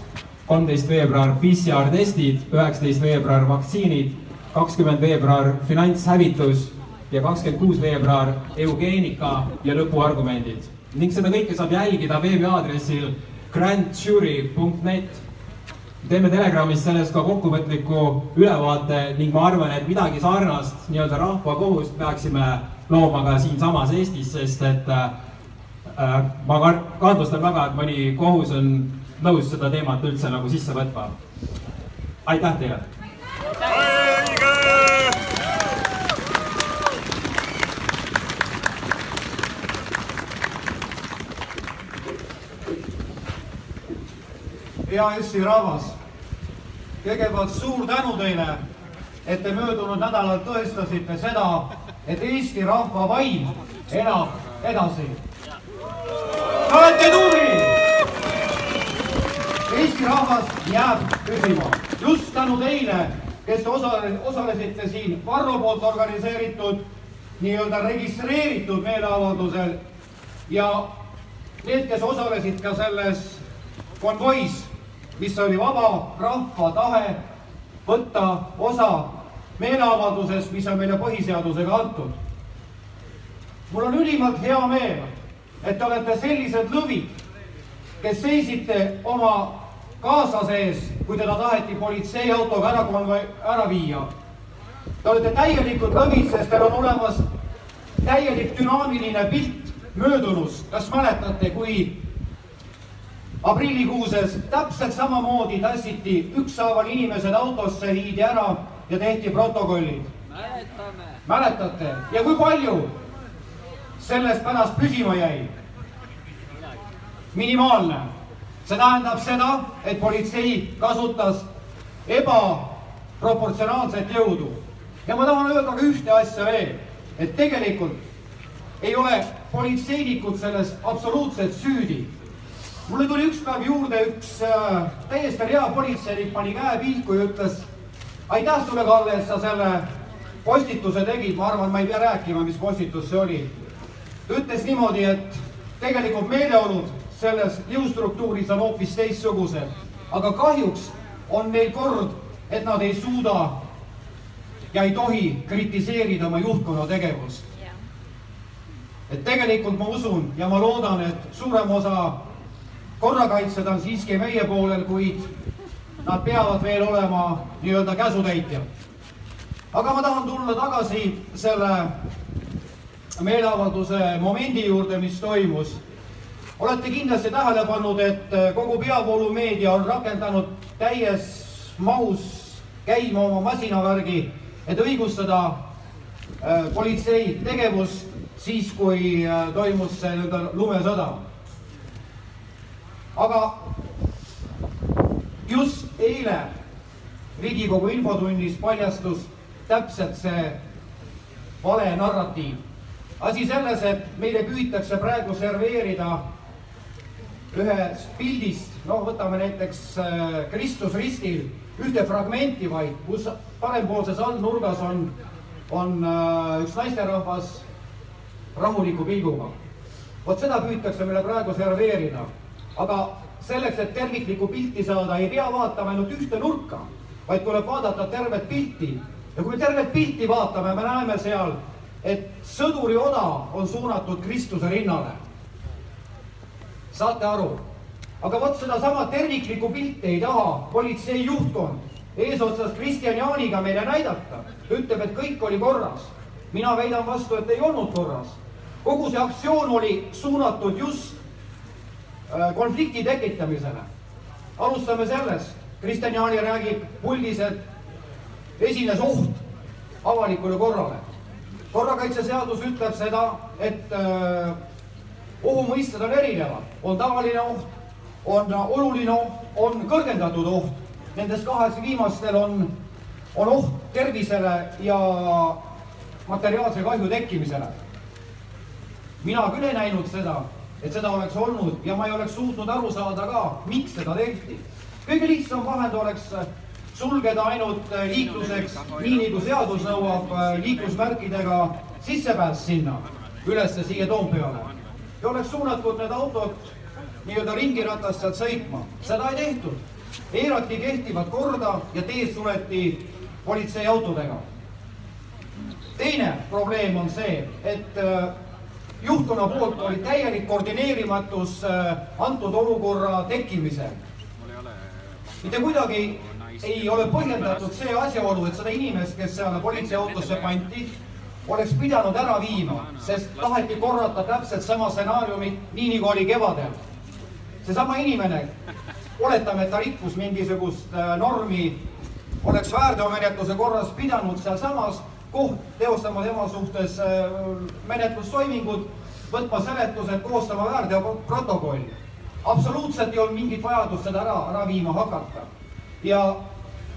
Speaker 6: Kolmteist veebruar PCR testid, üheksateist veebruar vaktsiinid, kakskümmend veebruar finantshävitus ja kakskümmend kuus veebruar eugeenika ja lõpuargumendid ning seda kõike saab jälgida veebiaadressil grandjury.net. teeme Telegramis sellest ka kokkuvõtliku ülevaate ning ma arvan, et midagi sarnast nii-öelda rahvakohust peaksime looma ka siinsamas Eestis, sest et äh, ma kahtlustan väga, et mõni kohus on nõus seda teemat üldse nagu sisse võtma. aitäh teile!
Speaker 7: hea Eesti rahvas, kõigepealt suur tänu teile, et te möödunud nädalal tõestasite seda, et Eesti rahva vaim elab edasi. Te olete tublid! Eesti rahvas jääb püsima just tänu teile, kes te osale, osalesite siin Varro poolt organiseeritud nii-öelda registreeritud meeleavaldusel ja need, kes osalesid ka selles konvois mis oli vaba rahva tahe võtta osa meeleavaldusest, mis on meile põhiseadusega antud. mul on ülimalt hea meel, et te olete sellised lõvid, kes seisite oma kaaslase ees, kui teda taheti politseiautoga ära konvoi-, ära viia. Te olete täielikult lõvid, sest teil on olemas täielik dünaamiline pilt möödunust. kas mäletate, kui aprillikuuses täpselt samamoodi tassiti ükshaaval inimesed autosse, viidi ära ja tehti protokollid. mäletate ja kui palju sellest pärast püsima jäi? minimaalne. See tähendab seda, et politsei kasutas ebaproportsionaalset jõudu. ja ma tahan öelda ka ühte asja veel, et tegelikult ei ole politseinikud selles absoluutselt süüdi mulle tuli üks päev juurde üks äh, täiesti rea politseinik, pani käe pihku ja ütles aitäh sulle, Kalle, et sa selle postituse tegid, ma arvan, ma ei pea rääkima, mis postitus see oli. ütles niimoodi, et tegelikult meeleolud selles jõustruktuuris on hoopis teistsugused, aga kahjuks on neil kord, et nad ei suuda ja ei tohi kritiseerida oma juhtkonna tegevust. et tegelikult ma usun ja ma loodan, et suurem osa korrakaitsjad on siiski meie poolel, kuid nad peavad veel olema nii-öelda käsutäitjad. aga ma tahan tulla tagasi selle meeleavalduse momendi juurde, mis toimus. Olete kindlasti tähele pannud, et kogu peavoolumeedia on rakendanud täies mahus käima oma masinavärgi, et õigustada äh, politsei tegevust siis, kui äh, toimus see nii-öelda lumesõda aga just eile Riigikogu infotunnis paljastus täpselt see vale narratiiv. asi selles, et meile püütakse praegu serveerida ühest pildist, noh, võtame näiteks äh, Kristus ristil, ühte fragmenti vaid, kus parempoolses allnurgas on, on äh, üks naisterahvas rahuliku pilguga. vot seda püütakse meile praegu serveerida aga selleks, et terviklikku pilti saada, ei pea vaatama ainult ühte nurka, vaid tuleb vaadata tervet pilti. ja kui me tervet pilti vaatame, me näeme seal, et sõduri oda on suunatud Kristuse rinnale. Saate aru? aga vot sedasama terviklikku pilti ei taha politsei juhtkond eesotsas Kristjan Jaaniga meile näidata. ta ütleb, et kõik oli korras. mina väidan vastu, et ei olnud korras. kogu see aktsioon oli suunatud just Äh, konflikti tekitamisele. alustame sellest, Kristjan Jaani räägib puldis, et esines oht avalikule korrale. korrakaitseseadus ütleb seda, et öö, ohumõisted on erinevad, on tavaline oht, on oluline oht, on kõrgendatud oht. Nendest kahes viimastel on, on oht tervisele ja materiaalse kahju tekkimisele. mina küll ei näinud seda, et seda oleks olnud ja ma ei oleks suutnud aru saada ka, miks seda tehti. kõige lihtsam vahend oleks sulgeda ainult liikluseks, nii nagu seadus nõuab, liiklusmärkidega sissepääs sinna, ülesse siia Toompeale. Ja oleks suunatud need autod nii-öelda ringiratast sealt sõitma, seda ei tehtud. eirati kehtivat korda ja teed suleti politseiautodega. teine probleem on see, et äh, juhtkonna poolt oli täielik koordineerimatus äh, antud olukorra tekkimisel. mitte kuidagi ei ole põhjendatud see asjaolu, et seda inimest, kes seal politseiautosse pandi, oleks pidanud ära viima, sest taheti korrata täpselt sama stsenaariumit, nii nagu oli kevadel. seesama inimene, oletame, et ta rikkus mingisugust äh, normi, oleks väärteomenetluse korras pidanud sealsamas koht teostama tema suhtes äh, menetlustoimingud, võtma seletused, koostama väärteoprotokoll. absoluutselt ei olnud mingit vajadust seda ära, ära viima hakata. ja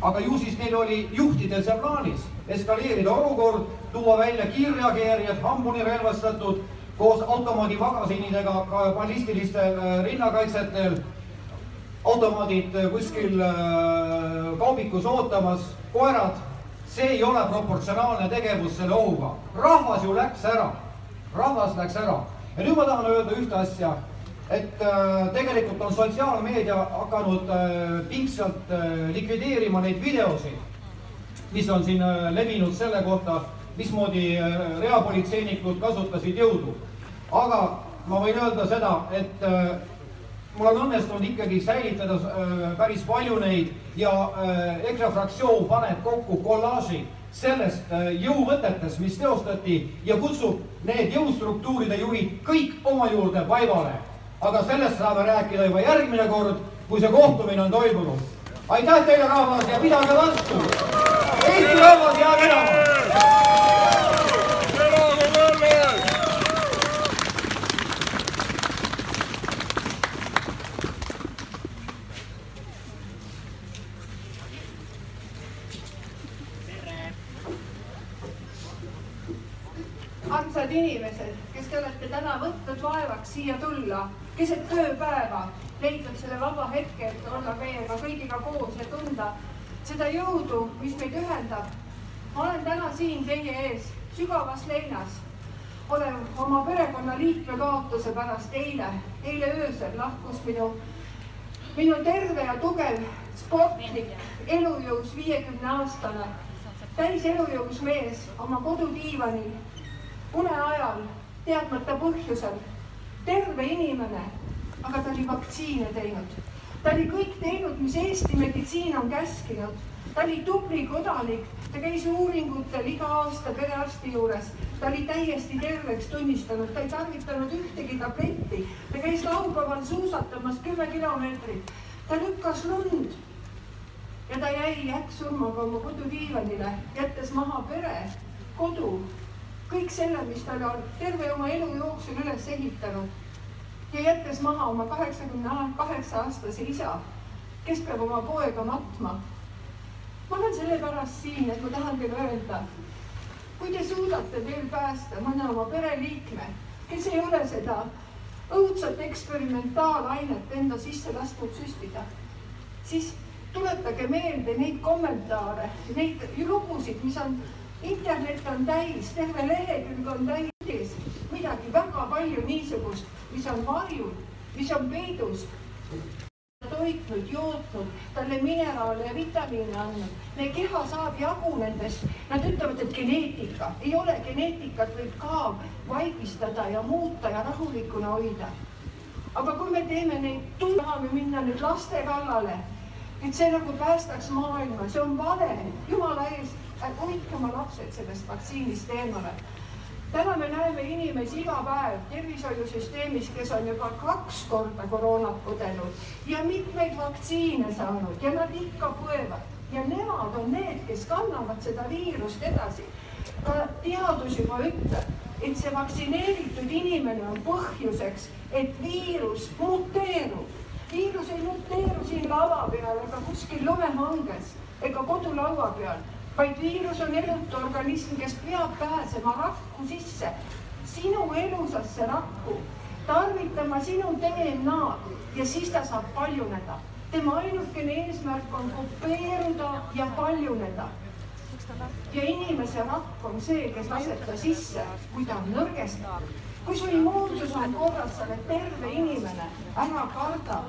Speaker 7: aga ju siis neil oli juhtidel see plaanis, eskaleerida olukord, tuua välja kiirreageerijad, hambuni relvastatud, koos automaadipagasinidega ballistilistel äh, rinnakaitsetel, automaadid äh, kuskil äh, kaubikus ootamas, koerad, see ei ole proportsionaalne tegevus selle ohuga. rahvas ju läks ära, rahvas läks ära. Ja nüüd ma tahan öelda ühte asja et tegelikult on sotsiaalmeedia hakanud pingsalt likvideerima neid videosid, mis on siin äh, levinud selle kohta, mismoodi äh, reapolitseinikud kasutasid jõudu. aga ma võin öelda seda, et äh, mul on õnnestunud ikkagi säilitada päris palju neid ja EKRE fraktsioon paneb kokku kollaaži sellest jõuvõtetest, mis teostati ja kutsub need jõustruktuuride juhid kõik oma juurde vaibale aga sellest saame rääkida juba järgmine kord, kui see kohtumine on toimunud. aitäh teile, rahvas, ja pidage vastu. Eesti rahvas jääb elama.
Speaker 8: armsad inimesed, kes te olete täna võtnud vaevaks siia tulla, keset tööpäeva, leidnud selle vaba hetke, et olla meiega kõigiga koos ja tunda seda jõudu, mis meid ühendab. ma olen täna siin teie ees sügavas leinas. olen oma perekonnaliikme kaotuse pärast eile, eile öösel lahkus minu, minu terve ja tugev sportlik, elujõus viiekümne aastane, täis elujõus mees oma kodudiivanil une ajal, teadmata põhjusel, terve inimene, aga ta oli vaktsiine teinud. Ta oli kõik teinud, mis Eesti meditsiin on käskinud. ta oli tubli kodanik, ta käis uuringutel iga aasta perearsti juures, ta oli täiesti terveks tunnistanud, ta ei tarvitanud ühtegi tabletti, ta käis laupäeval suusatamas kümme kilomeetrit, ta lükkas lund. Ja ta jäi äkksurmaga oma kodudiivanile, jättes maha pere, kodu. Kõik selle, mis ta on terve oma elu jooksul üles ehitanud ja jättes maha oma kaheksakümne kaheksa aastase isa, kes peab oma poega matma. ma olen sellepärast siin, et ma tahan teile öelda, kui te suudate veel päästa mõne oma pereliikme, kes ei ole seda õudset eksperimentaalainet enda sisse lasknud süstida, siis tuletage meelde neid kommentaare, neid lugusid, mis on internet on täis, terve lehekülg on täis midagi väga palju niisugust, mis on varjul, mis on peidus. toitnud, jootnud, talle mineraale ja vitamiine andnud. meie keha saab jagu nendest. Nad ütlevad, et geneetika, ei ole geneetikat, võib ka vaigistada ja muuta ja rahulikuna hoida. aga kui me teeme neid, tahame minna nüüd laste kallale, et see nagu päästaks maailma, see on vale, jumala eest hoidke oma lapsed sellest vaktsiinist eemale. Täna me näeme inimesi iga päev tervishoiusüsteemis, kes on juba kaks korda koroonat põdenud ja mitmeid vaktsiine saanud ja nad ikka põevad. ja nemad on need, kes kannavad seda viirust edasi. ka teadus juba ütleb, et see vaktsineeritud inimene on põhjuseks, et viirus muteerub. viirus ei muteeru siin lava peal ega kuskil lumehanges ega kodulaua peal, vaid viirus on elutu organism, kes peab pääsema rakku sisse, sinu elusasse rakku, tarvitama sinu DNA-d ja siis ta saab paljuneda tema ainukene eesmärk on kopeeruda ja paljuneda. ja inimese rakk on see, kes laseb ta sisse, kui ta on nõrgestatud. kui su immuunsus on korras, sa oled terve inimene, ära karda.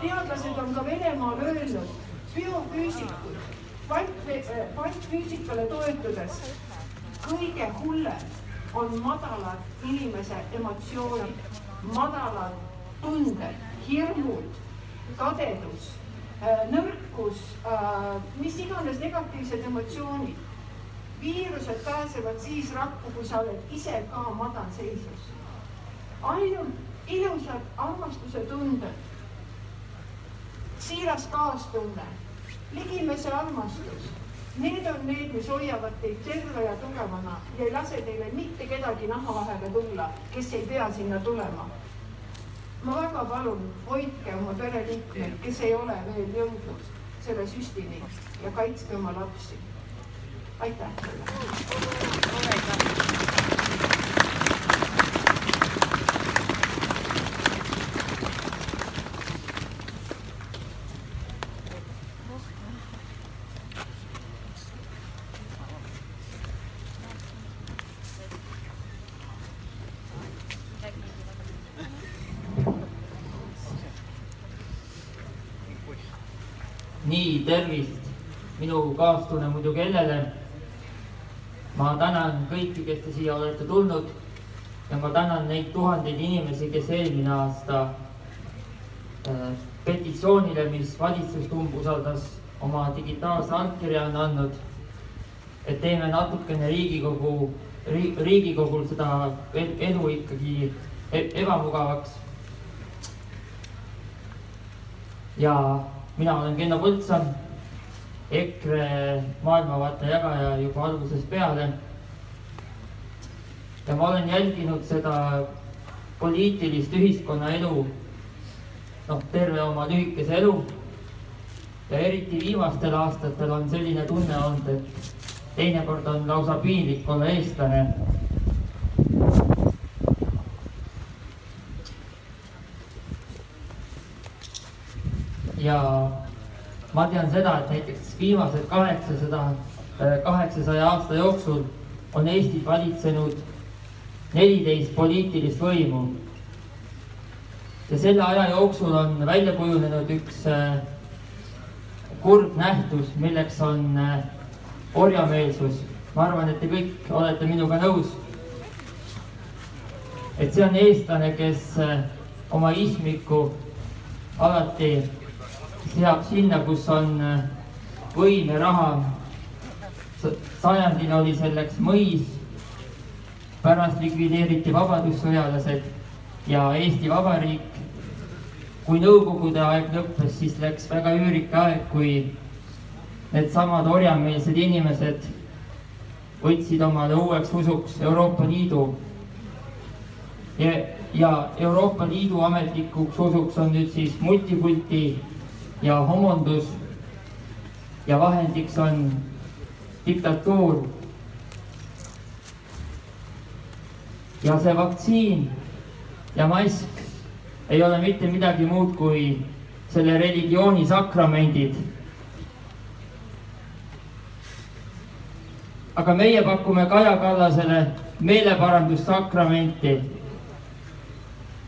Speaker 8: teadlased on ka Venemaal öelnud, biofüüsikud, kvantfüüsikale toetudes, kõige hullem on madalad inimese emotsioonid, madalad tunded, hirmud kadedus, äh, nõrkus, äh, mis iganes negatiivsed emotsioonid. viirused pääsevad siis rakku, kui sa oled ise ka madalseisus. ainult ilusad armastuse tunded, siiras kaastunne, ligimese armastus, need on need, mis hoiavad teid terve ja tugevana ja ei lase teile mitte kedagi naha vahele tulla, kes ei pea sinna tulema ma väga palun, hoidke oma pereliikmeid, kes ei ole veel jõudnud selle süstini ja kaitske oma lapsi. aitäh teile.
Speaker 9: Nii, tervist, minu kaastunne muidu kellele. ma tänan kõiki, kes te siia olete tulnud ja ma tänan neid tuhandeid inimesi, kes eelmine aasta äh, petitsioonile, mis valitsust umbusaldas, oma digitaalse allkirja on andnud. et teeme natukene Riigikogu, Riigikogul seda elu ikkagi e-, ebamugavaks. ja mina olen Kenno Põldsam, EKRE maailmavaate jagaja juba algusest peale. ja ma olen jälginud seda poliitilist ühiskonnaelu, noh, terve oma lühikese elu. ja eriti viimastel aastatel on selline tunne olnud, et teinekord on lausa piinlik olla eestlane ja ma tean seda, et näiteks viimased kaheksasada, äh, kaheksasaja aasta jooksul on Eestit valitsenud neliteist poliitilist võimu. ja selle aja jooksul on välja kujunenud üks äh, kurb nähtus, milleks on äh, orjameelsus. ma arvan, et te kõik olete minuga nõus. et see on eestlane, kes oma ismiku alati seab sinna, kus on äh, võim ja raha. sajandil oli selleks mõis. pärast likvideeriti vabadussõjalased ja Eesti Vabariik. kui Nõukogude aeg lõppes, siis läks väga üürike aeg, kui needsamad orjameelsed inimesed võtsid omale uueks usuks Euroopa Liidu. ja, ja Euroopa Liidu ametlikuks usuks on nüüd siis multikulti ja homondus ja vahendiks on diktatuur. ja see vaktsiin ja mask ei ole mitte midagi muud kui selle religiooni sakramendid. aga meie pakume Kaja Kallasele meeleparandussakramenti.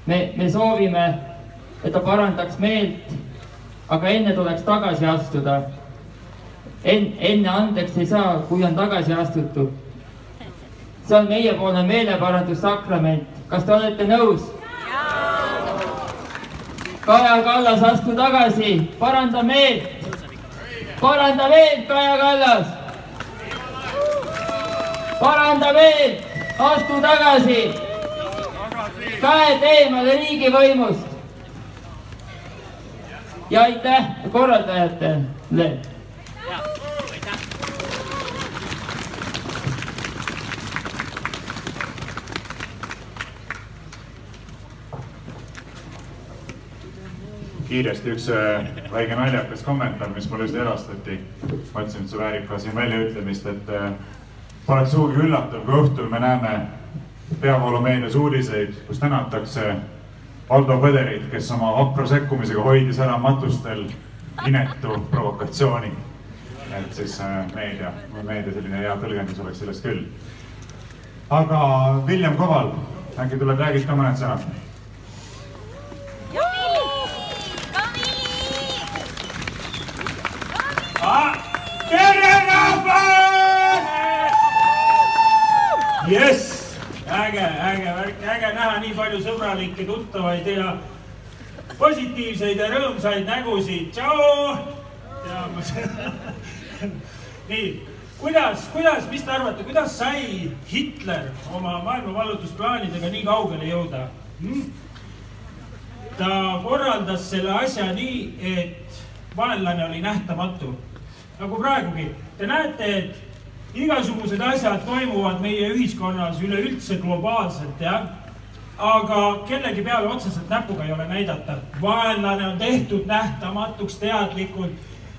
Speaker 9: me, me soovime, et ta parandaks meelt aga enne tuleks tagasi astuda. En-, enne andeks ei saa, kui on tagasi astutud. see on meiepoolne meeleparandussakrament, kas te olete nõus? Kaja Kallas, astu tagasi, paranda meelt. paranda meelt, Kaja Kallas. paranda meelt, astu tagasi. käed eemale riigivõimust ja aitäh korraldajatele.
Speaker 1: kiiresti üks äh, väike naljakas kommentaar, mis mulle just edastati. mõtlesin, et see väärib ka siin väljaütlemist, et äh, poleks sugugi üllatav, kui õhtul me näeme peavoolumeedias uudiseid, kus tänatakse Valdo Põderit, kes oma vapra sekkumisega hoidis ära matustel inetu provokatsiooni. et siis äh, meedia, meedia selline hea tõlgendus oleks sellest küll. aga William Koval, äkki tuleb, räägid ka mõned sõnad?
Speaker 10: tere rahvas! jess, äge, äge värk, äge näha nii palju sõbralikke, tuttavaid ja positiivseid ja rõõmsaid nägusid. tšau! nii, kuidas, kuidas, mis te arvate, kuidas sai Hitler oma maailmavallutusplaanidega nii kaugele jõuda hm?? ta korraldas selle asja nii, et vaenlane oli nähtamatu nagu praegugi. Te näete, et igasugused asjad toimuvad meie ühiskonnas üleüldse globaalselt, jah. aga kellegi peale otseselt näpuga ei ole näidata. vaenlane on tehtud nähtamatuks teadlikult.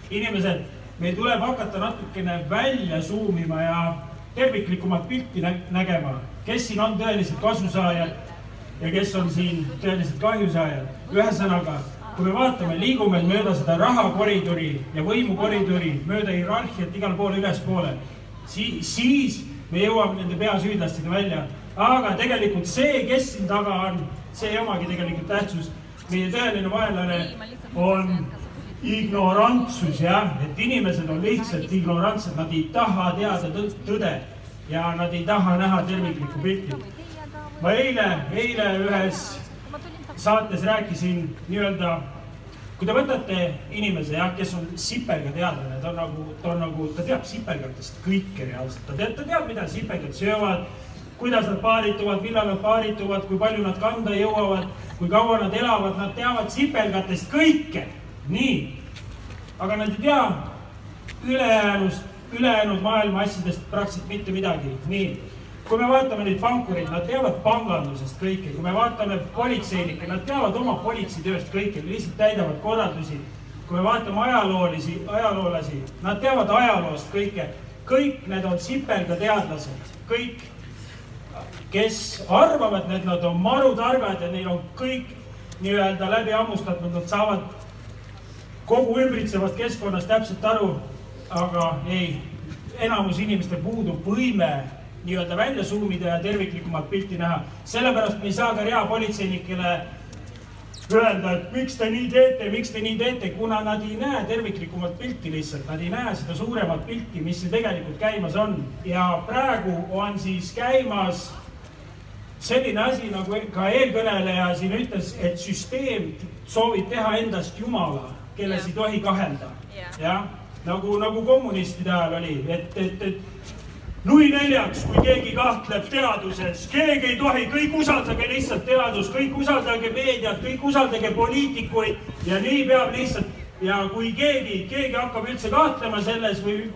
Speaker 10: inimesed, meil tuleb hakata natukene välja suumima ja terviklikumat pilti nä nägema, kes siin on tõelised kasusaajad ja kes on siin tõelised kahjusaajad. ühesõnaga kui me vaatame, liigume mööda seda rahakoridori ja võimukoridori, mööda hierarhiat igale poole ülespoole, siis, siis me jõuame nende peasüüdlasteni välja. aga tegelikult see, kes siin taga on, see ei omagi tegelikult tähtsust. meie tõeline vaenlane on ignorantsus jah, et inimesed on lihtsalt ignorantsed, nad ei taha teada tõde ja nad ei taha näha terviklikku pilti. ma eile, eile ühes saates rääkisin nii-öelda, kui te võtate inimese jah, kes on sipelgateadlane, ta on nagu, ta on nagu, ta teab sipelgatest kõike reaalselt, ta teab, ta teab, mida sipelgad söövad, kuidas nad paarituvad, millal nad paarituvad, kui palju nad kanda jõuavad, kui kaua nad elavad, nad teavad sipelgatest kõike, nii. aga nad ei tea ülejäänust, ülejäänud maailma asjadest praktiliselt mitte midagi, nii kui me vaatame neid pankureid, nad teavad pangandusest kõike, kui me vaatame politseinikke, nad teavad oma politseitööst kõike, lihtsalt täidavad korraldusi. kui me vaatame ajaloolisi, ajaloolasi, nad teavad ajaloost kõike, kõik need on sipelgateadlased, kõik, kes arvavad, et nad on marutargad ja neil on kõik nii-öelda läbi hammustatud, nad saavad kogu ümbritsevast keskkonnast täpselt aru, aga ei, enamus inimestel puudub võime nii-öelda välja suumida ja terviklikumat pilti näha. sellepärast me ei saa ka reapolitseinikele öelda, et miks te nii teete, miks te nii teete, kuna nad ei näe terviklikumat pilti lihtsalt, nad ei näe seda suuremat pilti, mis siin tegelikult käimas on. ja praegu on siis käimas selline asi, nagu ka eelkõneleja siin ütles, et süsteem soovib teha endast jumala, kelles ei tohi kahelda. jah, nagu, nagu kommunistide ajal oli, et, et, et nui neljaks, kui keegi kahtleb teaduses, keegi ei tohi, kõik usaldage lihtsalt teadust, kõik usaldage meediat, kõik usaldage poliitikuid ja nii peab lihtsalt ja kui keegi, keegi hakkab üldse kahtlema selles või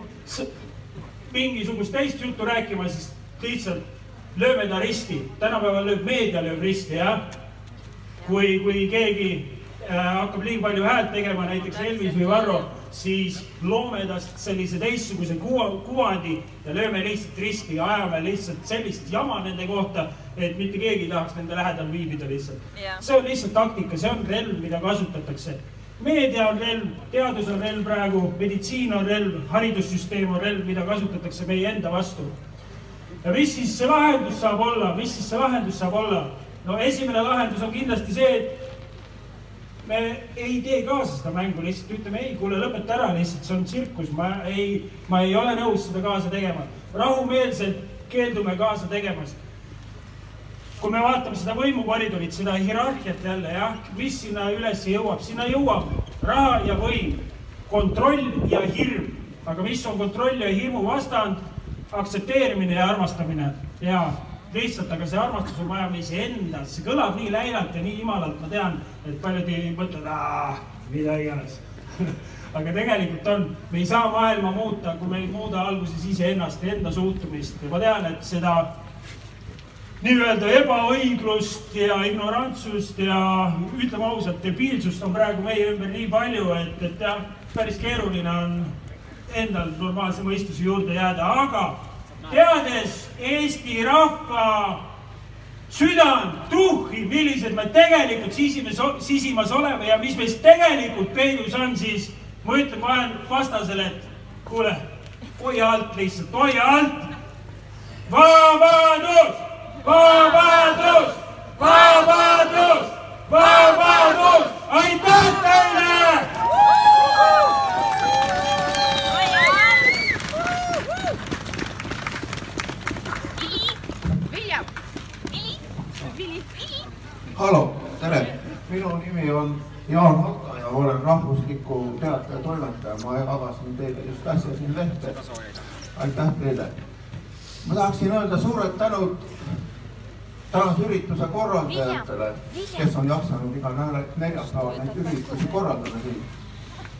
Speaker 10: mingisugust teist juttu rääkima, siis lihtsalt lööme ta risti. tänapäeval lööb meedia lööb risti, jah. kui, kui keegi äh, hakkab liiga palju häält tegema, näiteks Elvis või Varro siis loome tast sellise teistsuguse kuva, kuvandi ja lööme lihtsalt risti ja ajame lihtsalt sellist jama nende kohta, et mitte keegi ei tahaks nende lähedal viibida lihtsalt yeah.. see on lihtsalt taktika, see on relv, mida kasutatakse. meedia on relv, teadus on relv praegu, meditsiin on relv, haridussüsteem on relv, mida kasutatakse meie enda vastu. ja mis siis see lahendus saab olla, mis siis see lahendus saab olla? no esimene lahendus on kindlasti see, et me ei tee kaasa seda mängu, lihtsalt ütleme ei, kuule, lõpeta ära lihtsalt, see on tsirkus, ma ei, ma ei ole nõus seda kaasa tegema. rahumeelselt keeldume kaasa tegemast. kui me vaatame seda võimukoridorit, seda hierarhiat jälle jah, mis sinna üles jõuab, sinna jõuab raha ja võim, kontroll ja hirm. aga mis on kontroll ja hirmu vastand? aktsepteerimine ja armastamine ja lihtsalt, aga see armastus on vaja iseenda, see kõlab nii läinalt ja nii imalalt, ma tean, et paljud mõtlevad, mida iganes. Aga tegelikult on, me ei saa maailma muuta, kui me ei muuda alguses iseennast ja enda suhtumist. Ja ma tean, et seda nii-öelda ebaõiglust ja ignorantsust ja ütleme ausalt, debiilsust on praegu meie ümber nii palju, et, et jah, päris keeruline on endal normaalse mõistuse juurde jääda, aga teades Eesti rahva südant, tuhhi, millised me tegelikult sisimas, sisimas oleme ja mis meist tegelikult peidus on, siis ma ütlen, ma olen vastasele, et kuule, hoia alt lihtsalt, hoia alt. vabadus, vabadus, vabadus, vabadus, aitäh teile.
Speaker 11: Hallo, tere, minu nimi on Jaan Otto ja olen rahvusliku teataja toimetaja, ma jagasin teile just äsja siin lehte. aitäh teile. ma tahaksin öelda suured tänud tänase ürituse korraldajatele, kes on jaksanud iga neljapäeval neid üritusi korraldada siin.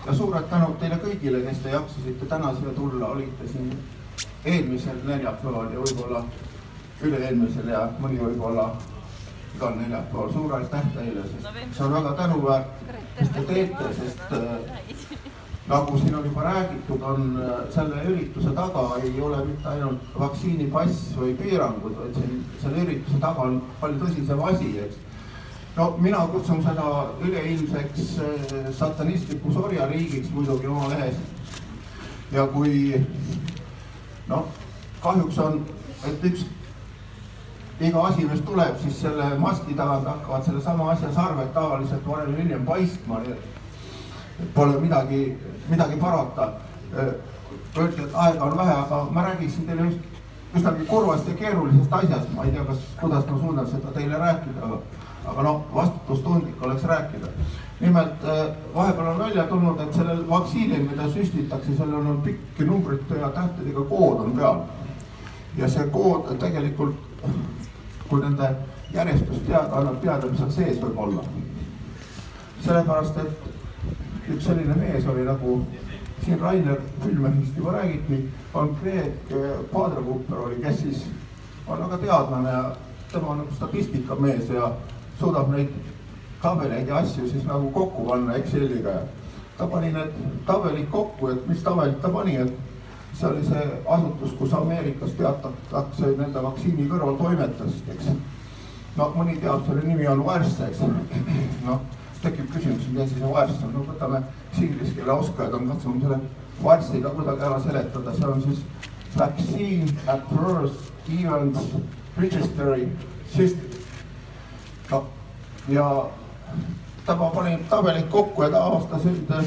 Speaker 11: ja suured tänud teile kõigile, kes te jaksasite täna siia tulla, olite siin eelmisel neljapäeval ja võib-olla üle-eelmisel ja mõni võib-olla igal neljapäeval. suur aitäh teile, sest see on väga tänuväärt, mis te teete, sest äh, nagu siin on juba räägitud, on äh, selle ürituse taga ei ole mitte ainult vaktsiinipass või piirangud, vaid siin selle ürituse taga on palju tõsisem asi, eks. no mina kutsun seda üleilmseks äh, satanistlikuks orjariigiks muidugi oma lehes. ja kui noh, kahjuks on, et üks iga asi, mis tuleb, siis selle maski tagant hakkavad sellesama asja sarved tavaliselt varem või hiljem paistma, pole midagi, midagi parata. Öeldi, et aega on vähe, aga ma räägiksin teile just üsnagi kurvast ja keerulisest asjast, ma ei tea, kas, kuidas ma suudan seda teile rääkida, aga aga noh, vastutustundlik oleks rääkida. nimelt vahepeal on välja tulnud, et sellel vaktsiinil, mida süstitakse, sellel on pikk numbrite ja tähtedega kood on peal. ja see kood tegelikult kui nende järjestust teada annab teada, mis seal sees võib olla. sellepärast, et üks selline mees oli nagu siin Rainer Külmehist juba räägiti, on Kreek Paadre-Kupper oli, kes siis on väga teadlane ja tema on nagu statistikamees ja suudab neid tabeleid ja asju siis nagu kokku panna Exceliga ja ta pani need tabelid kokku, et mis tabelid ta pani, et see oli see asutus, kus Ameerikas teatatakse nende vaktsiini kõrvaltoimetest, eks. no mõni teab, selle nimi on WARS, eks. noh, tekib küsimus, mis asi see WARS on, no võtame, kes inglise keele oskajad on katsunud selle WARS-i ka kuidagi ära seletada, see on siis Vaccine Adverse Events Registry System. no ja tema pani tabelid kokku ja ta avastas ühte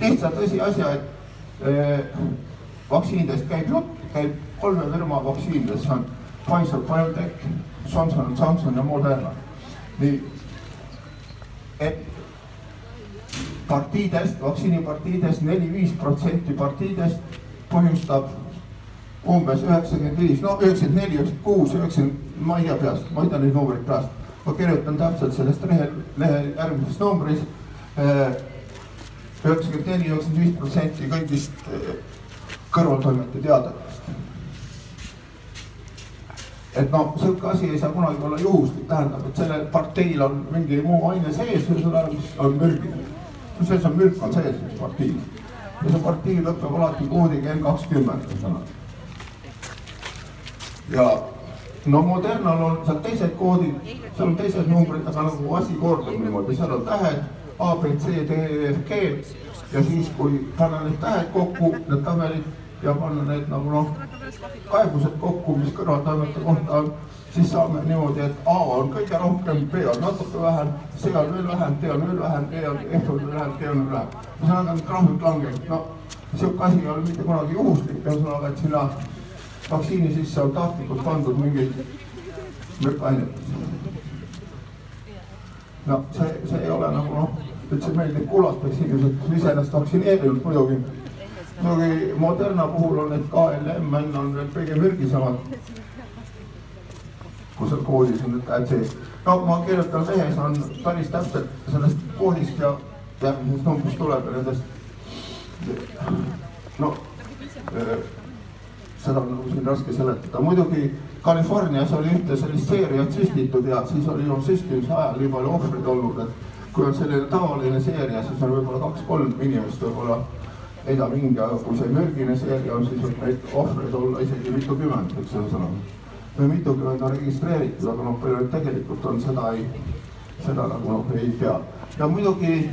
Speaker 11: lihtsa tõsiasja, et eh, vaktsiinidest käib jutt, käib kolme firma vaktsiinidest, see on Pfizer, BioNTech, Johnson Johnson ja Moderna. nii, et partiidest, vaktsiinipartiidest neli-viis protsenti partiidest põhjustab umbes üheksakümmend viis, no üheksakümmend neli, üheksakümmend kuus, üheksakümmend, ma ei tea peast, ma ei tea neid numbreid peast. ma kirjutan täpselt sellest lehe, lehe järgmises numbris. üheksakümmend neli, üheksakümmend viis protsenti kõigist kõrvaltoimete teadetest. et noh, sihuke asi ei saa kunagi olla juhuslik, tähendab, et sellel parteil on mingi muu aine sees, mis on mürgiline. sees on mürk on sees, mis partiis. ja see partii lõpeb alati koodiga N kakskümmend, ühesõnaga. ja no Modernal on seal teised koodid, seal on teised numbrid, aga nagu asi kordub niimoodi, seal on tähed A, B, C, D, E, F, G ja siis, kui panna need tähed kokku, need tabelid ja panna need nagu noh, kaebused kokku, mis kõrvaltoimete kohta on, siis saame niimoodi, et A on kõige rohkem, B on natuke vähem, C on veel vähem, D on veel vähem, E on, F on veel vähem, G on veel vähem. ühesõnaga on graafik langenud, no sihuke asi ei ole mitte kunagi juhuslik, ühesõnaga, et sinna vaktsiini sisse on tahtlikult pandud mingid mürkainet. no see, see ei ole nagu noh, üldse meeldib kuulata, eks inimesed iseenesest vaktsineerinud muidugi. Muidugi Moderna puhul on need KLMN on veel kõige mürgisemad. kui seal koodis on need tähed sees. no ma kirjutan lehes on päris täpselt sellest koodist ja järgmisest numbrist tuleb nendest no äh, seda on nagu siin raske seletada, muidugi Californias oli ühte sellist seeriat süstitud ja siis oli ju süstimise ajal nii palju ohvreid olnud, et kui on selline tavaline seeria, siis on võib-olla kaks-kolm inimest võib-olla heidab hinge, aga kui see mürgine seeria on, siis neid ohvreid olla isegi mitukümmend, eks ühesõnaga. või mitukümmend on registreeritud, aga noh, palju tegelikult on, seda ei, seda nagu noh, ei tea. ja muidugi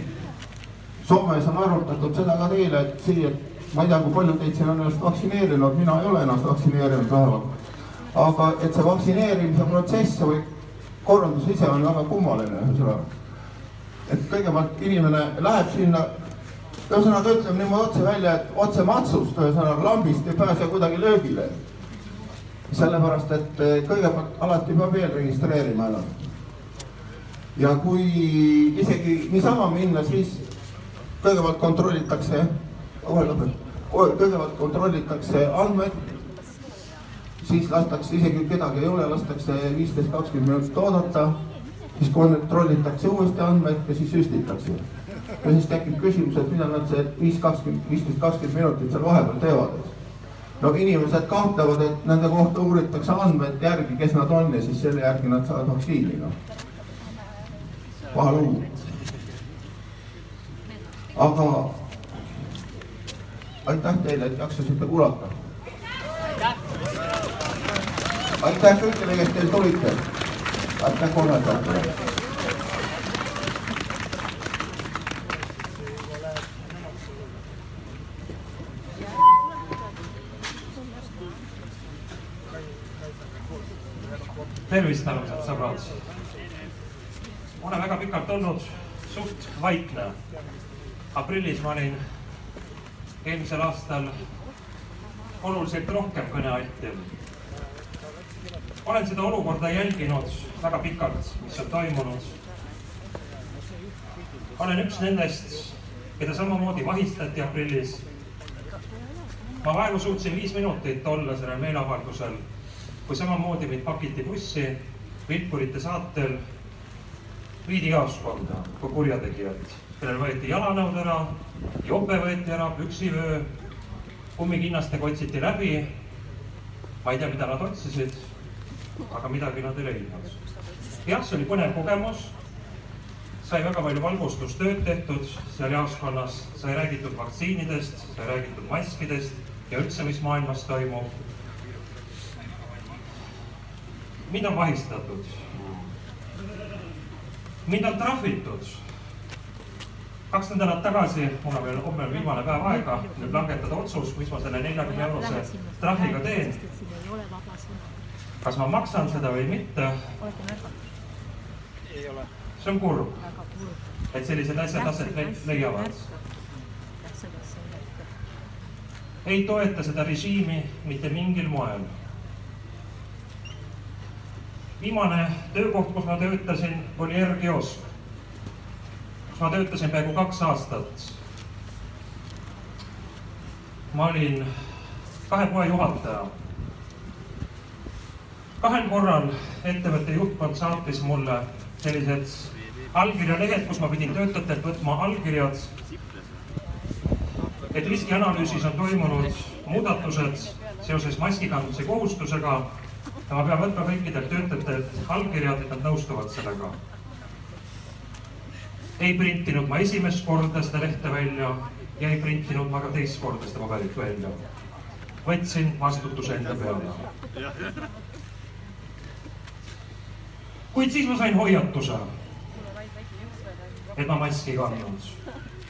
Speaker 11: Soomes on arutatud seda ka teile, et siia, ma ei tea, kui paljud teid siin on ennast vaktsineerinud, mina ei ole ennast vaktsineerinud vähemalt. aga et see vaktsineerimise protsess või korraldus ise on väga kummaline, ühesõnaga. et kõigepealt inimene läheb sinna, ühesõnaga ütleme niimoodi otse välja, et otse matsust, ühesõnaga lambist ei pääse kuidagi löögile. sellepärast, et eh, kõigepealt alati peab eelregistreerima ennast. ja kui isegi niisama minna, siis kõigepealt kontrollitakse, kõigepealt kontrollitakse andmed, siis lastakse, isegi kedagi ei ole, lastakse viisteist, kakskümmend minutit oodata, siis kontrollitakse uuesti andmeid ja siis süstitakse. Ja siis tekib küsimus, et mida nad see viis, kakskümmend, viisteist, kakskümmend minutit seal vahepeal teevad, eks. no inimesed kahtlevad, et nende kohta uuritakse andmeid järgi, kes nad on ja siis selle järgi nad saavad vaktsiini, noh. paha lugu aga aitäh teile, et jaksasite kuulata. aitäh kõigile, kes teil tulite. aitäh korraldajatele.
Speaker 12: Tervist, armsad sõbrad. olen väga pikalt olnud suht vaikne aprillis ma olin eelmisel aastal oluliselt rohkem kõnealtim. olen seda olukorda jälginud väga pikalt, mis on toimunud. olen üks nendest, keda samamoodi vahistati aprillis. ma vaevu suutsin viis minutit olla sellel meeleavaldusel, kui samamoodi mind pakiti bussi vilkurite saatel viidi jaoskonda kui kurjategijat kellel võeti jalanõud ära, jope võeti ära, püksivöö, kummikinnastega otsiti läbi. ma ei tea, mida nad otsisid, aga midagi nad ei leidnud. jah, see oli põnev kogemus. sai väga palju valgustustööd tehtud seal jaoskonnas, sai räägitud vaktsiinidest, sai räägitud maskidest ja üldse, mis maailmas toimub. Mind on vahistatud. mind on trahvitud kaks nädalat tagasi, mul on veel homme viimane päev aega nüüd langetada otsus, mis ma selle neljakümne eurose trahviga teen. kas ma maksan seda või mitte? see on kurb, et sellised asjad aset leiavad. ei toeta seda režiimi mitte mingil moel. Viimane töökoht, kus ma töötasin, oli R-kiosk kus ma töötasin peaaegu kaks aastat. ma olin kahe poe juhataja. kahel korral ettevõtte juhtkond saatis mulle sellised allkirjalehed, kus ma pidin töötajatelt võtma allkirjad. et riskianalüüsis on toimunud muudatused seoses maski kandmise kohustusega ja ma pean võtma kõikidelt töötajatelt allkirjad, et nad nõustuvad sellega ei printinud ma esimest korda seda lehte välja ja ei printinud ma ka teist korda seda paberit välja. võtsin vastutuse enda peale. kuid siis ma sain hoiatuse, et ma maski ei kandnud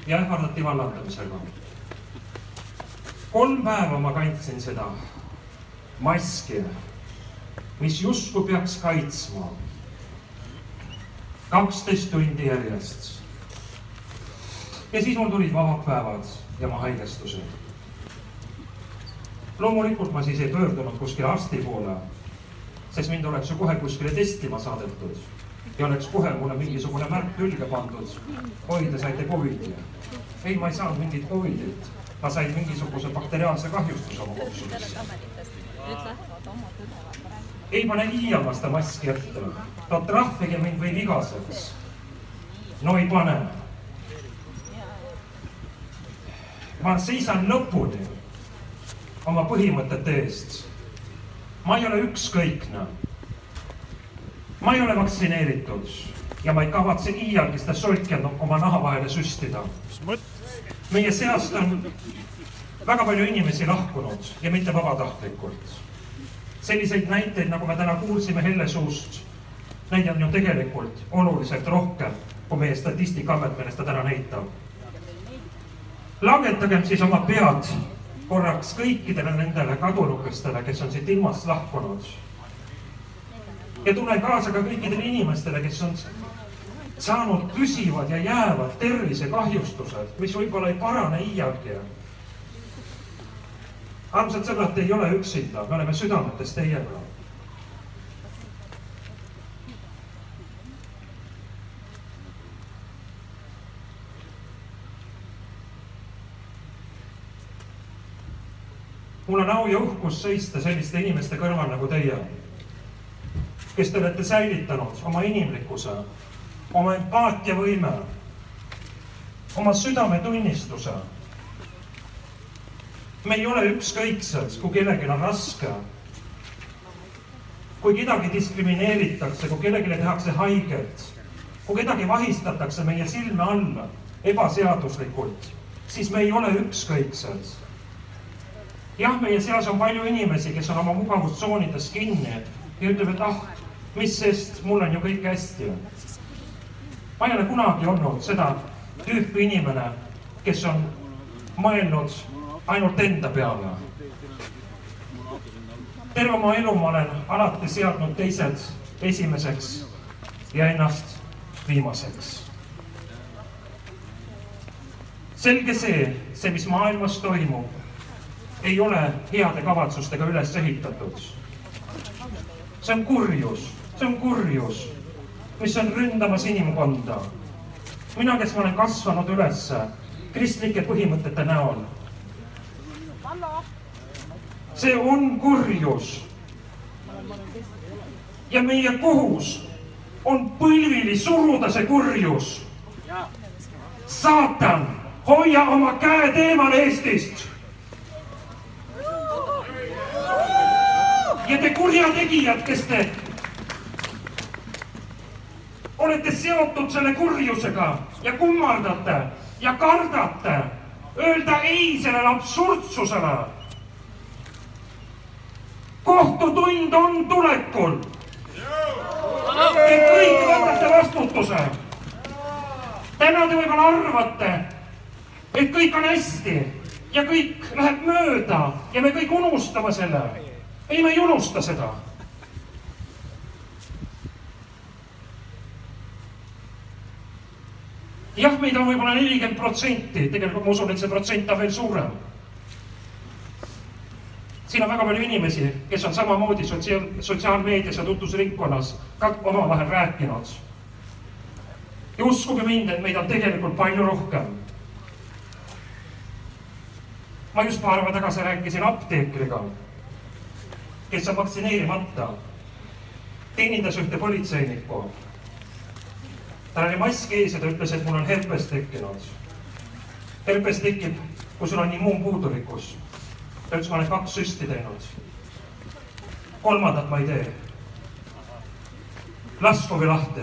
Speaker 12: ja ähvardati vallandamisega. kolm päeva ma kandsin seda maski, mis justkui peaks kaitsma kaksteist tundi järjest ja siis mul tulid vabad päevad ja ma haigestusin. loomulikult ma siis ei pöördunud kuskile arsti poole, sest mind oleks ju kohe kuskile testima saadetud ja oleks kohe mulle mingisugune märk külge pandud. oi, te saite Covidi. ei, ma ei saanud mingit Covidit, ma sain mingisuguse bakteriaalse kahjustuse oma kopsudesse. Ei pane iiama seda maski ette, no trahvige mind või vigaseks. no ei pane ma seisan lõpuni oma põhimõtete eest. ma ei ole ükskõikne. ma ei ole vaktsineeritud ja ma ei kavatse iialgi seda solki oma naha vahele süstida. meie seast on väga palju inimesi lahkunud ja mitte vabatahtlikult. Selliseid näiteid, nagu me täna kuulsime Helle suust, neid on ju tegelikult oluliselt rohkem, kui meie Statistikaamet meile seda täna näitab. langetagem siis oma pead korraks kõikidele nendele kadunukestele, kes on siit ilmast lahkunud. ja tulen kaasa ka kõikidele inimestele, kes on saanud püsivad ja jäävad tervisekahjustused, mis võib-olla ei parane iialgi. Armsad sõbrad, te ei ole üksinda, me oleme südametes teiega. mul on au ja uhkus seista selliste inimeste kõrval nagu teie, kes te olete säilitanud oma inimlikkuse oma empaatiavõime, oma südametunnistuse. Me ei ole ükskõiksed, kui kellelgi on raske. kui kedagi diskrimineeritakse, kui kellelegi tehakse haiget, kui kedagi vahistatakse meie silme all ebaseaduslikult, siis me ei ole ükskõiksed. jah, meie seas on palju inimesi, kes on oma mugavustsoonides kinni ja ütleb, et ah, mis sest, mul on ju kõik hästi ma ei ole kunagi olnud seda tüüpi inimene, kes on mõelnud ainult enda peale. terve oma elu ma olen alati seadnud teised esimeseks ja ennast viimaseks. selge see, see, mis maailmas toimub, ei ole heade kavatsustega üles ehitatud. see on kurjus, see on kurjus mis on ründamas inimkonda. mina, kes ma olen kasvanud üles kristlike põhimõtete näol. See on kurjus. ja meie kohus on põlvili suruda see kurjus. saatan, hoia oma käed eemal Eestist. ja te kurjategijad, kes te olete seotud selle kurjusega ja kummardate ja kardate öelda ei sellele absurdsusele. Kohtutund on tulekul. Te kõik võtate vastutuse. täna te võib-olla arvate, et kõik on hästi ja kõik läheb mööda ja me kõik unustame selle. ei, me ei unusta seda jah, meid on võib-olla nelikümmend protsenti, tegelikult ma usun, et see protsent on veel suurem. Siin on väga palju inimesi, kes on samamoodi sotsiaal, sotsiaalmeedias ja tutvusringkonnas ka omavahel rääkinud. ja uskuge mind, et meid on tegelikult palju rohkem. ma just paar päeva tagasi rääkisin apteekriga, kes on vaktsineerimata, teenindas ühte politseinikku tal oli mask ees ja ta ütles, et mul on herpes tekkinud. herpes tekib, kui sul on immuunpuudulikkus. Ta ütles, ma olen kaks süsti teinud. kolmandat ma ei tee. laskuge lahti.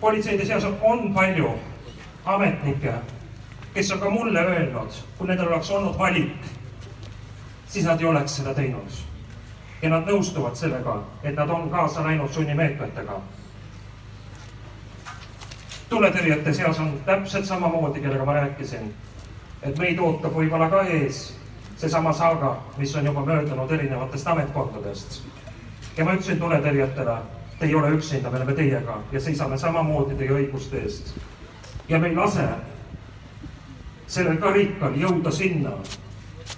Speaker 12: politseide seas on, on palju ametnikke, kes on ka mulle öelnud, kui nendel oleks olnud valik, siis nad ei oleks seda teinud ja nad nõustuvad sellega, et nad on kaasa läinud sunnimeetmetega. Tuletõrjete seas on täpselt samamoodi, kellega ma rääkisin, et meid ootab võib-olla ka ees seesama saaga, mis on juba möödunud erinevatest ametkondadest. ja ma ütlesin tuletõrjetele, te ei ole üksinda, me oleme teiega ja seisame samamoodi teie õiguste eest. ja me ei lase sellel karikal jõuda sinna,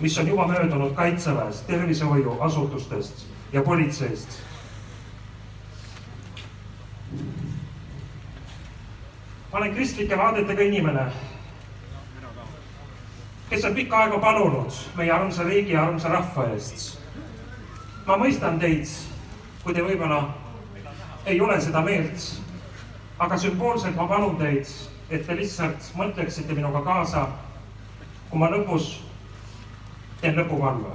Speaker 12: mis on juba möödunud kaitseväest, tervishoiuasutustest ja politseist. Ma olen kristlike vaadetega inimene, kes on pikka aega palunud meie armsa riigi ja armsa rahva eest. ma mõistan teid, kui te võib-olla ei ole seda meelt, aga sümboolselt ma palun teid et te lihtsalt mõtleksite minuga kaasa, kui ma lõpus teen lõpuvalve.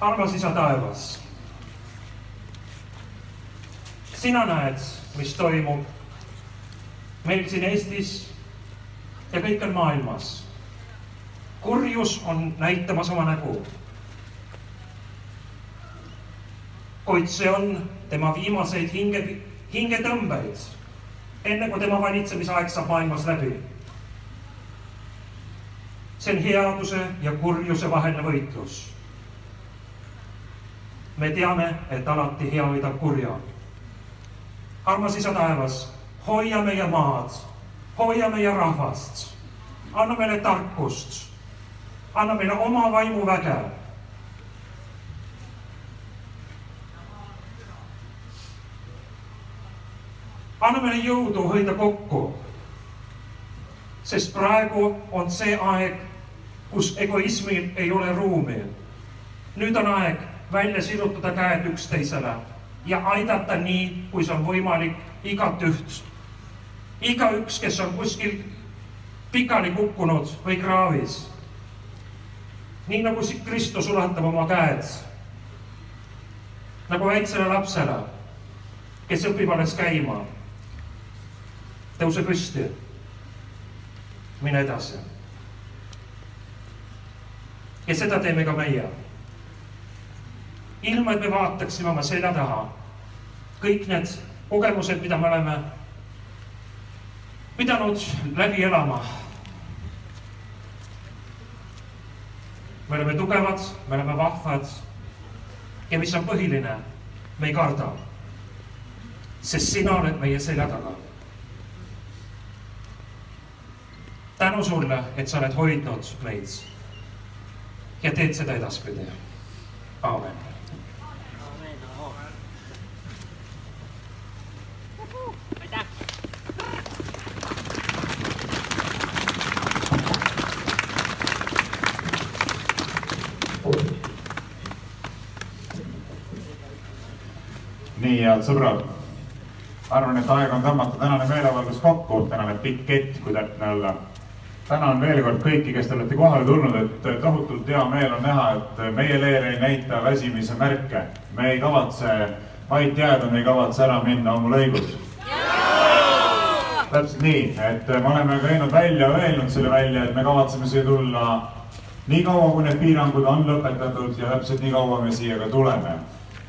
Speaker 12: armas isa taevas. Sina näed, mis toimub meil siin Eestis ja kõikjal maailmas. kurjus on näitamas oma nägu. kuid see on tema viimaseid hinge, hingetõmbeid, enne kui tema valitsemisaeg saab maailmas läbi. see on headuse ja kurjuse vaheline võitlus. me teame, et alati hea võidab kurja. Armas isa taevas, hoia meie maad, hoia meie rahvast, anna meile tarkust, anna meile oma vaimuväge anna meile jõudu hoida kokku. sest praegu on see aeg, kus egoismil ei ole ruumi. nüüd on aeg välja sirutada käed üksteisele ja aidata nii, kui see on võimalik, igatüht. igaüks, kes on kuskil pikali kukkunud või kraavis. nii nagu Kristus ulatab oma käed nagu väiksele lapsele, kes õpib alles käima tõuse püsti, mine edasi. ja seda teeme ka meie. ilma, et me vaataksime oma selja taha kõik need kogemused, mida me oleme pidanud läbi elama. me oleme tugevad, me oleme vahvad. ja mis on põhiline, me ei karda. sest sina oled meie selja taga tänu sulle, et sa oled hoidnud meid ja teed seda edaspidi. aamen.
Speaker 1: nii, head sõbrad. arvan, et aeg on tõmmata tänane meeleavaldus kokku, tänane pikett, kui täpne olla tänan veel kord kõiki, kes te olete kohale tulnud, et tohutult hea meel on näha, et meie leer ei näita väsimise märke. me ei kavatse vait jääda, me ei kavatse ära minna, on mul õigus? täpselt nii, et me oleme käinud välja, öelnud selle välja, et me kavatseme siia tulla nii kaua, kui need piirangud on lõpetatud ja täpselt nii kaua me siia ka tuleme.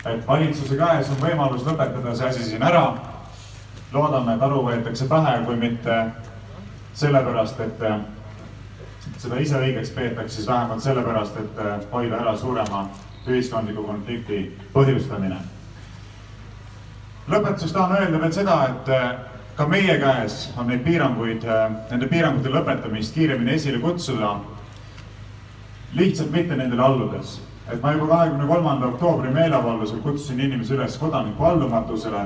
Speaker 1: Et valitsuse käes on võimalus lõpetada see asi siin ära. loodame, et aru võetakse pähe, kui mitte sellepärast, et seda ise õigeks peetakse, siis vähemalt sellepärast, et hoida ära suurema ühiskondliku konflikti põhjustamine. lõpetuseks tahan öelda veel seda, et ka meie käes on neid piiranguid, nende piirangute lõpetamist kiiremini esile kutsuda. lihtsalt mitte nendele alludes, et ma juba kahekümne kolmanda oktoobri meeleavaldusel kutsusin inimesi üles kodaniku allumatusele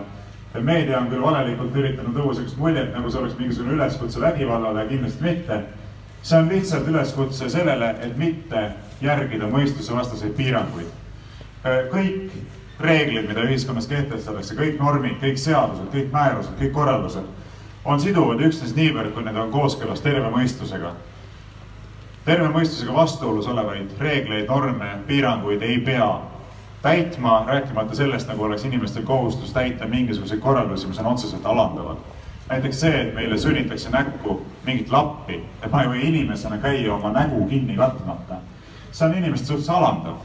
Speaker 1: meedia on küll valelikult üritanud luua sellist muljet, nagu see oleks mingisugune üleskutse vägivallale, kindlasti mitte. see on lihtsalt üleskutse sellele, et mitte järgida mõistusevastaseid piiranguid. kõik reeglid, mida ühiskonnas kehtestatakse, kõik normid, kõik seadused, kõik määrused, kõik korraldused on siduvad üksnes niivõrd, kui need on kooskõlas terve mõistusega. Terve mõistusega vastuolus olevaid reegleid, norme, piiranguid ei pea täitma, rääkimata sellest, nagu oleks inimestel kohustus täita mingisuguseid korraldusi, mis on otseselt alandavad. näiteks see, et meile sunnitakse näkku mingit lappi, et ma ei või inimesena käia oma nägu kinni katmata. see on inimeste suhtes alandav.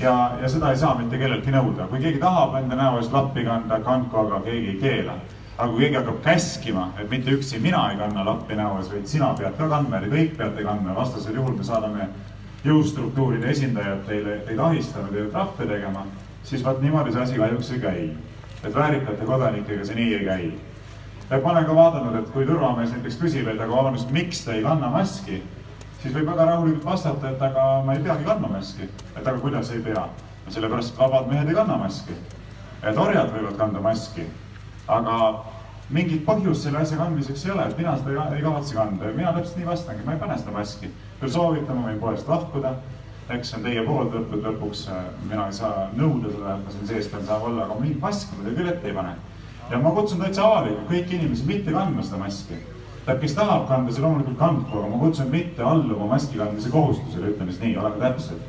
Speaker 1: ja, ja seda ei saa mitte kelleltki nõuda, kui keegi tahab enda näo eest lappi kanda, kandku, aga keegi ei keela. Aga kui keegi hakkab käskima, et mitte üksi mina ei kanna lappi näo ees, vaid sina pead ka kandma ja te kõik peate kandma, vastasel juhul me saadame jõustruktuuride esindajad teile, teid ahistama, teile trahve tegema, siis vot niimoodi see asi kahjuks ei käi. et väärikate kodanikega see nii ei käi. et ma olen ka vaadanud, et kui turvamees näiteks küsib, et aga vabandust, miks te ei kanna maski, siis võib väga rahulikult vastata, et aga ma ei peagi kandma maski. et aga kuidas ei pea? sellepärast, et vabad mehed ei kanna maski. et orjad võivad kanda maski, aga mingit põhjust selle asja kandmiseks ei ole, et mina seda ei, ei kavatse kanda ja mina täpselt nii vastangi, ma ei pane seda maski. kui soovite, ma võin poest lahkuda, eks see on teie poolt lõppude lõpuks, mina ei saa nõuda seda, et ma siin sees pean saama olla, aga mingit maski ma teile küll ette ei pane. ja ma kutsun täitsa avalikult kõiki inimesi mitte kandma seda maski. tähendab, kes tahab kanda, see loomulikult kandku, aga ma kutsun mitte alluma maski kandmise kohustusele, ütleme siis nii, oleme täpsed.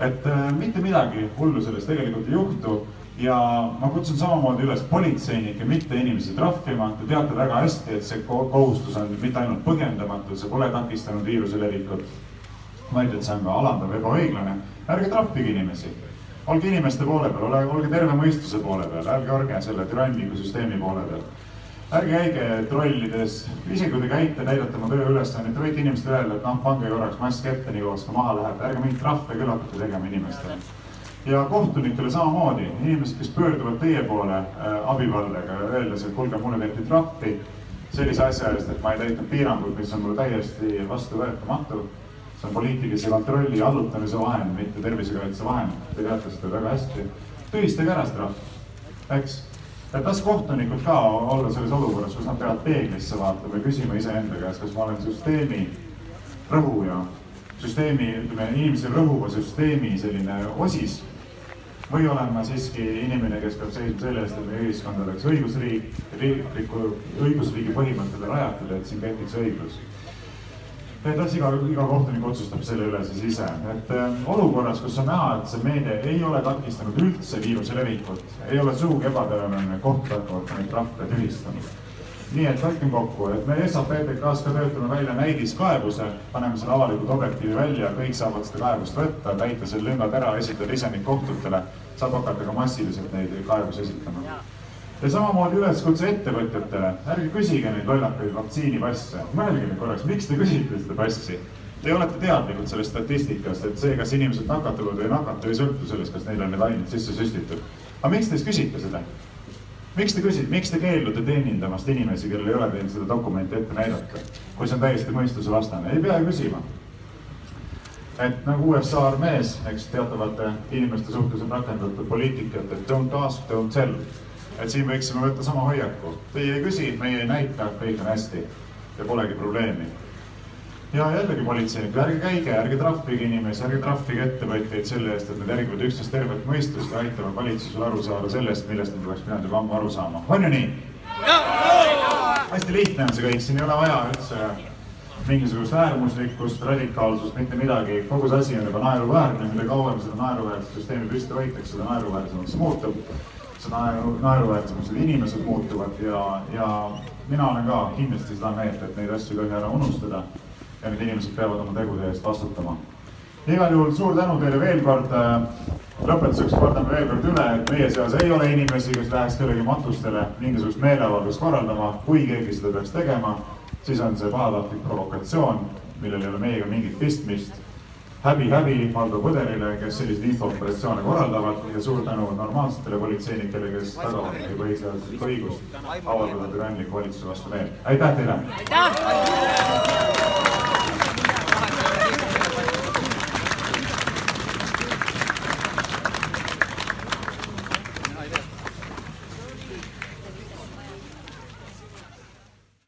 Speaker 1: et äh, mitte midagi hullu sellest tegelikult ei juhtu ja ma kutsun samamoodi üles politseinikke mitte inimesi trahvima. Te teate väga hästi, et see kohustus on mitte ainult põhjendamatu, see pole takistanud viiruse levikut, vaid et see on ka alandav, ebaõiglane. ärge trahvige inimesi olge inimeste poole peal, olge terve mõistuse poole peal, ärge olge selle türanniku süsteemi poole peal. ärge käige trollides, isegi kui te käite, täidate oma tööülesannet, te võite inimestele öelda, et noh, pange korraks mask ette, nii kauaks kui maha läheb, ärge mingeid trahve küll hakake tegema inimestele. Ja kohtunikele samamoodi, inimesed, kes pöörduvad teie poole äh, abipalvega, öeldes, et kuulge, mulle tehti trahvi sellise asja eest, et ma ei täitnud piiranguid, mis on mulle täiesti vastuvõetamatu see on poliitilise kontrolli allutamise vahend, mitte tervisekaitse vahend. Te teate seda väga hästi. tühistage ära see trahv, eks. et las kohtunikud ka olla selles olukorras, kus nad peavad peeglisse vaatama ja küsima iseenda käest, kas ma olen süsteemi rõhuja, süsteemi, ütleme, inimese rõhuva süsteemi selline osis või olen ma siiski inimene, kes peab seisma selle eest, et meie ühiskond oleks õigusriik, riikliku õigusriigi põhimõttele rajatud, et siin kehtiks õiglus et las iga, iga kohtunik otsustab selle üle siis ise, et äh, olukorras, kus on näha, et see meede ei ole takistanud üldse viiruse levikut, ei ole sugugi ebatõenäoline, et kohtud hakkavad neid trahve tühistama. Nii et võtkem kokku, et me SAPTK-s ka töötame välja näidiskaebuse, paneme selle avalikult objektiivi välja, kõik saavad seda kaebust võtta, täita selle lüngad ära, esitada ise neid kohtutele, saab hakata ka massiliselt neid kaebusi esitama ja samamoodi üleskutse ettevõtjatele, ärge küsige neid lollakaid vaktsiinipasse, mõelge nüüd korraks, miks te küsite seda passi? Te olete teadlikud sellest statistikast, et see, kas inimesed nakatuvad või ei nakatu, ei sõltu sellest, kas neil on need ained sisse süstitud. aga miks te siis küsite seda? Miks te küsite, miks te keeldute teenindamast inimesi, kellel ei ole teil seda dokumenti ette näidata, kui see on täiesti mõistusevastane, ei pea küsima. et nagu USA armees, eks teatavate inimeste suhtes on rakendatud poliitikat, et don't ask, don't tell et siin võiksime võtta sama hoiaku. Teie ei küsi, meie ei näita, kõik on hästi ja polegi probleemi. Ja jällegi politseinikud, ärge käige, ärge trahvige inimesi, ärge trahvige ettevõtjaid selle eest, et nad järgivad üksteist tervet mõistust ja aitavad valitsusel aru saada sellest, millest nad oleks pidanud juba ammu aru saama. on ju nii? hästi lihtne on see kõik, siin ei ole vaja üldse mingisugust äärmuslikkust, radikaalsust, mitte midagi, kogu see asi on juba naeruväärne, mida kauem seda naeruväärset süsteemi püsti hoitakse, seda naeruväärsemaks muutub seda naeru, naeruväärsemaks inimesed muutuvad ja, ja mina olen ka kindlasti seda meelt, et neid asju ei tohi ära unustada. Ja need inimesed peavad oma tegude eest vastutama. igal juhul suur tänu teile veel kord. lõpetuseks kordame veel kord üle, et meie seas ei ole inimesi, kes läheks kellegi matustele mingisugust meeleavaldust korraldama. kui keegi seda peaks tegema, siis on see pahatahtlik provokatsioon, millel ei ole meiega mingit pistmist häbi, häbi Valdo Põderile, kes selliseid infooperatsioone korraldavad ja suur tänu normaalsetele politseinikele, kes tagavad meie põhiseaduslikku õigust avaldada türanniku valitsuse vastu meelt. aitäh teile! aitäh!